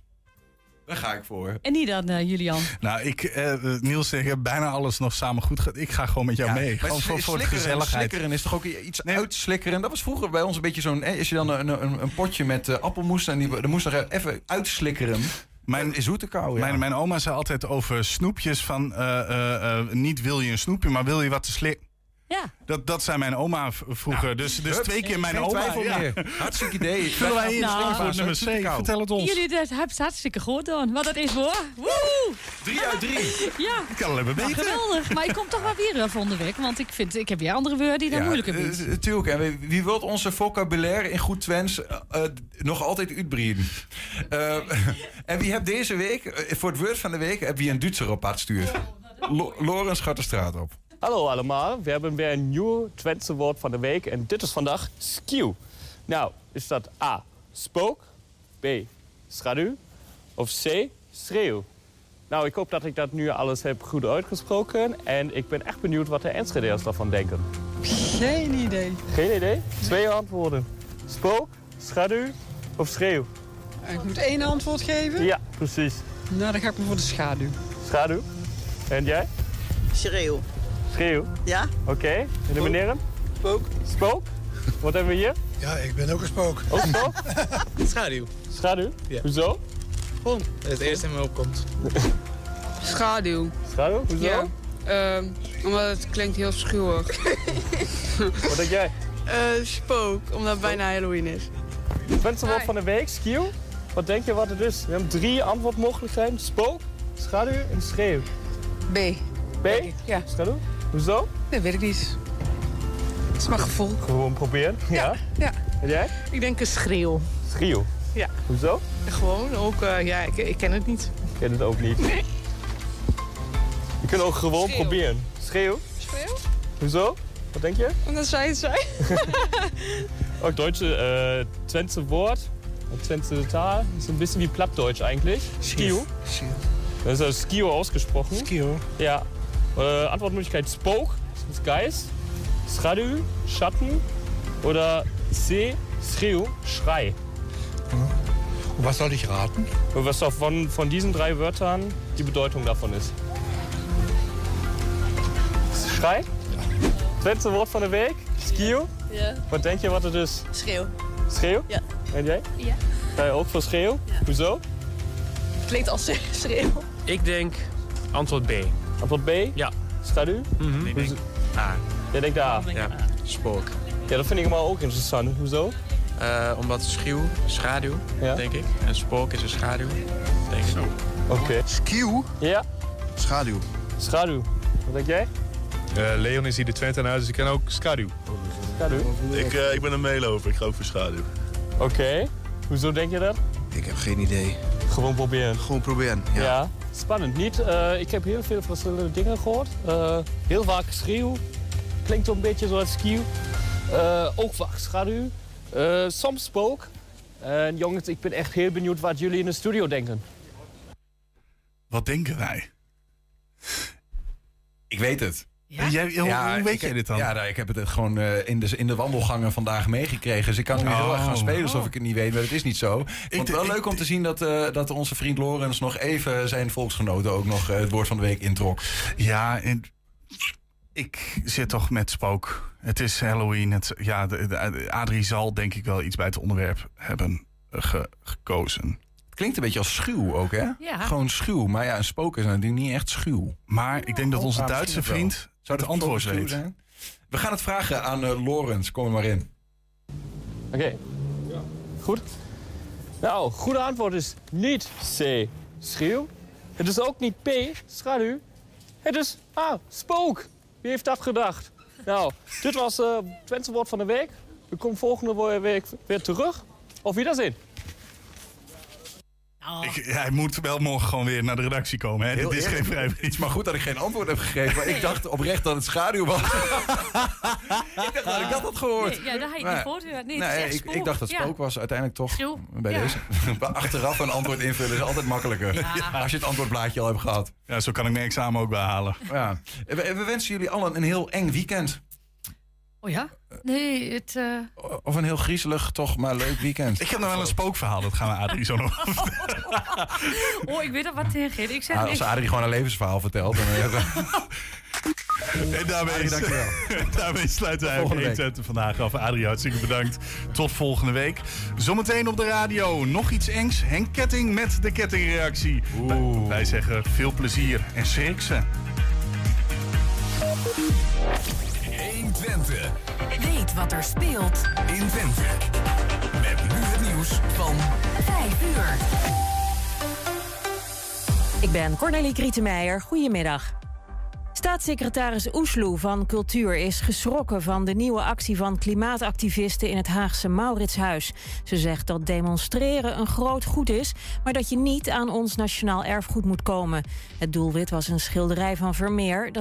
Daar ga ik voor. En niet dan, eh, Julian. Nou, ik, eh, Niels, ik heb bijna alles nog samen goed gehad. Ik ga gewoon met jou Ja, mee. maar Gewoon voor, voor de gezelligheid. Slikkeren is toch ook iets uitslikkeren? Dat was vroeger bij ons een beetje zo'n... eh, Als je dan een, een, een potje met appelmoes... en die, dan moest nog even uitslikkeren. Mijn, is zoete kou, ja. Mijn, mijn oma zei altijd over snoepjes van... eh, eh, eh, niet wil je een snoepje, maar wil je wat te slikken. Ja. Dat, dat zei mijn oma vroeger. dus dus Hup, twee keer mijn geen oma. ja. Hartstikke idee. Vullen wij in Nou, nummer C? Vertel het ons. Jullie dat hebben het hartstikke goed gedaan. Wat dat is hoor. Woe! Drie uit drie. Ja. Ik kan alleen maar Nou, beter. geweldig. Maar ik kom toch wel weer uh, volgende week. Want ik, vind, ik heb weer andere woorden die dan moeilijker eh, zijn. Natuurlijk. En wie- wie wil onze vocabulaire in goed Twents eh, eh, nog altijd uitbreiden? Eh, en wie hebt deze week, eh, voor het woord van de week, heb wie een Duitser op pad stuurt? Lo Lorenz gaat de straat op. Hallo allemaal, we hebben weer een nieuw Twentse woord van de week en dit is vandaag skew. Nou, is dat A, spook, B, schaduw of C, schreeuw? Nou, ik hoop dat ik dat nu alles heb goed uitgesproken en ik ben echt benieuwd wat de Enschedeers daarvan denken. Geen idee. Geen idee? Twee antwoorden. Spook, schaduw of schreeuw? Ik moet één antwoord geven. Ja, precies. Nou, dan ga ik maar voor de schaduw. Schaduw. En jij? Schreeuw. Schreeuw. Ja? Oké. En de meneer? Spook. Spook? Wat hebben we hier? Ja, ik ben ook een spook. Ook spook? Schaduw. Schaduw? Ja. Hoezo? Gewoon, het eerste in me opkomt. Schaduw. Schaduw? Hoezo? Ja. Ehm, omdat het klinkt heel schuwig. Wat denk jij? Eh, spook, omdat het bijna Halloween is. Twentse woord van de week, skill. Wat denk je wat het is? We hebben drie antwoordmogelijkheden. Spook, schaduw en schreeuw. B. B? Ja. Schaduw? Hoezo? Dat weet ik niet. Het is mijn gevoel. Gewoon proberen. Ja. Ja. En jij? Ik denk een schreeuw. Schreeuw. Ja. Hoezo? Gewoon, ook, eh, ja, ik, ik ken het niet. Ik ken het ook niet. Je kunt ook gewoon Schreeuw. proberen. Schreeuw? Schreeuw? Hoezo? Wat denk je? Omdat zij het zei. Auch deutsche, äh, Twente Wort, Twente Tal, ist ein bisschen wie Plattdeutsch eigentlich. Skio. Das ist also Skio ausgesprochen. Skio. Ja. Äh, Antwortmöglichkeit Spoke, das ist Geist. Schradü, Schatten. Oder C, Schreeuw, Schrei. Und was soll ich raten? Und was von, von diesen drei Wörtern die Bedeutung davon ist. Schrei? Twente Wort van de week, Skio. Ja. Wat denk je wat het is? Schreeuw. Schreeuw? Ja. En jij? Ja. Ga je ook voor schreeuw? Hoezo? Klinkt als schreeuw. Ik denk antwoord B. Antwoord B? Ja. Schaduw? Ik denk A. Jij denkt A? Ja. Spook. Ja, dat vind ik maar ook interessant. Hoezo? Eh, omdat schuw, schaduw, Ja. denk ik. En spook is een schaduw, denk ik. Oké. Skieuw? Ja. Schaduw. Schaduw. Wat denk jij? Leon is hier de Twente uit, dus ik ken ook schaduw. Schaduw? Ik, eh, ik ben een meeloper, ik ga ook voor schaduw. Oké. Hoezo denk je dat? Ik heb geen idee. Gewoon proberen. Gewoon proberen, ja. Ja. Spannend. Niet, eh, ik heb heel veel verschillende dingen gehoord. Eh, heel vaak schreeuw. Klinkt een beetje zoals skieuw. Eh, ook vaak schaduw. Soms spook. En jongens, ik ben echt heel benieuwd wat jullie in de studio denken. Wat denken wij? Ik weet het. Ja? Jij- hoe- hoe weet ik- jij dit dan? Ja, nou, ik heb het gewoon eh, in, de, in de wandelgangen vandaag meegekregen. Dus ik kan nu heel erg gaan Oh. spelen alsof ik het niet weet, maar het is niet zo. Ik vond het wel leuk om te zien dat, eh, dat onze vriend Lorenz nog even zijn volksgenoten ook nog eh, het woord van de week introk. Ja, en ik zit toch met spook. Het is Halloween. Het, ja, de, de- Adrie zal denk ik wel iets bij het onderwerp hebben ge- gekozen. Het klinkt een beetje als schuw ook, hè? Ja. Gewoon schuw. Maar ja, een spook is natuurlijk niet echt schuw. Maar ik denk dat onze Ah, Duitse vriend Zou het dat antwoord zijn? We gaan het vragen aan uh, Lorenz. Kom er maar in. Oké. Goed. Nou, goede antwoord is niet C, schreeuw. Het is ook niet P, schaduw. Het is A, spook. Wie heeft dat gedacht? Nou, dit was eh Twentse woord van de week. We komen volgende week weer terug. Auf Ik, hij moet wel morgen gewoon weer naar de redactie komen. Hè? Heel Dit is eerlijk, geen vrij. Het is maar goed dat ik geen antwoord heb gegeven. Maar ik dacht oprecht dat het schaduw was. ik dacht dat ik dat had gehoord. Nee, ja, dat had ik Maar- niet gehoord. Nee, het ik, dacht dat Ja. spook was. Uiteindelijk toch bij Ja. deze. Achteraf een antwoord invullen is altijd makkelijker. Ja. Als je het antwoordblaadje al hebt gehad. Ja, zo kan ik mijn examen ook behalen. Ja. We, we wensen jullie allen een heel eng weekend. Oh ja? Nee, het... eh, Of een heel griezelig, toch maar leuk weekend. Ik heb nog wel een spookverhaal. Dat gaan we Adrie zo nog Oh, ik weet er wat tegen. Ik zeg Ah, als Adrie gewoon een levensverhaal vertelt. Dan, eh, En daarmee, Adrie, dankjewel. daarmee sluiten wij ook volgende week. 120 vandaag af. Adrie, hartstikke bedankt. Tot volgende week. Zometeen op de radio nog iets engs. Henk Ketting met de kettingreactie. Wij- Wij zeggen veel plezier en schrik ze. 120. Weet wat er speelt in Twente. Met nu het nieuws van 5 uur. Ik ben Cornelie Krietenmeijer. Goedemiddag. Staatssecretaris Oesloe van Cultuur is geschrokken van de nieuwe actie van klimaatactivisten in het Haagse Mauritshuis. Ze zegt dat demonstreren een groot goed is, maar dat je niet aan ons nationaal erfgoed moet komen. Het doelwit was een schilderij van Vermeer dat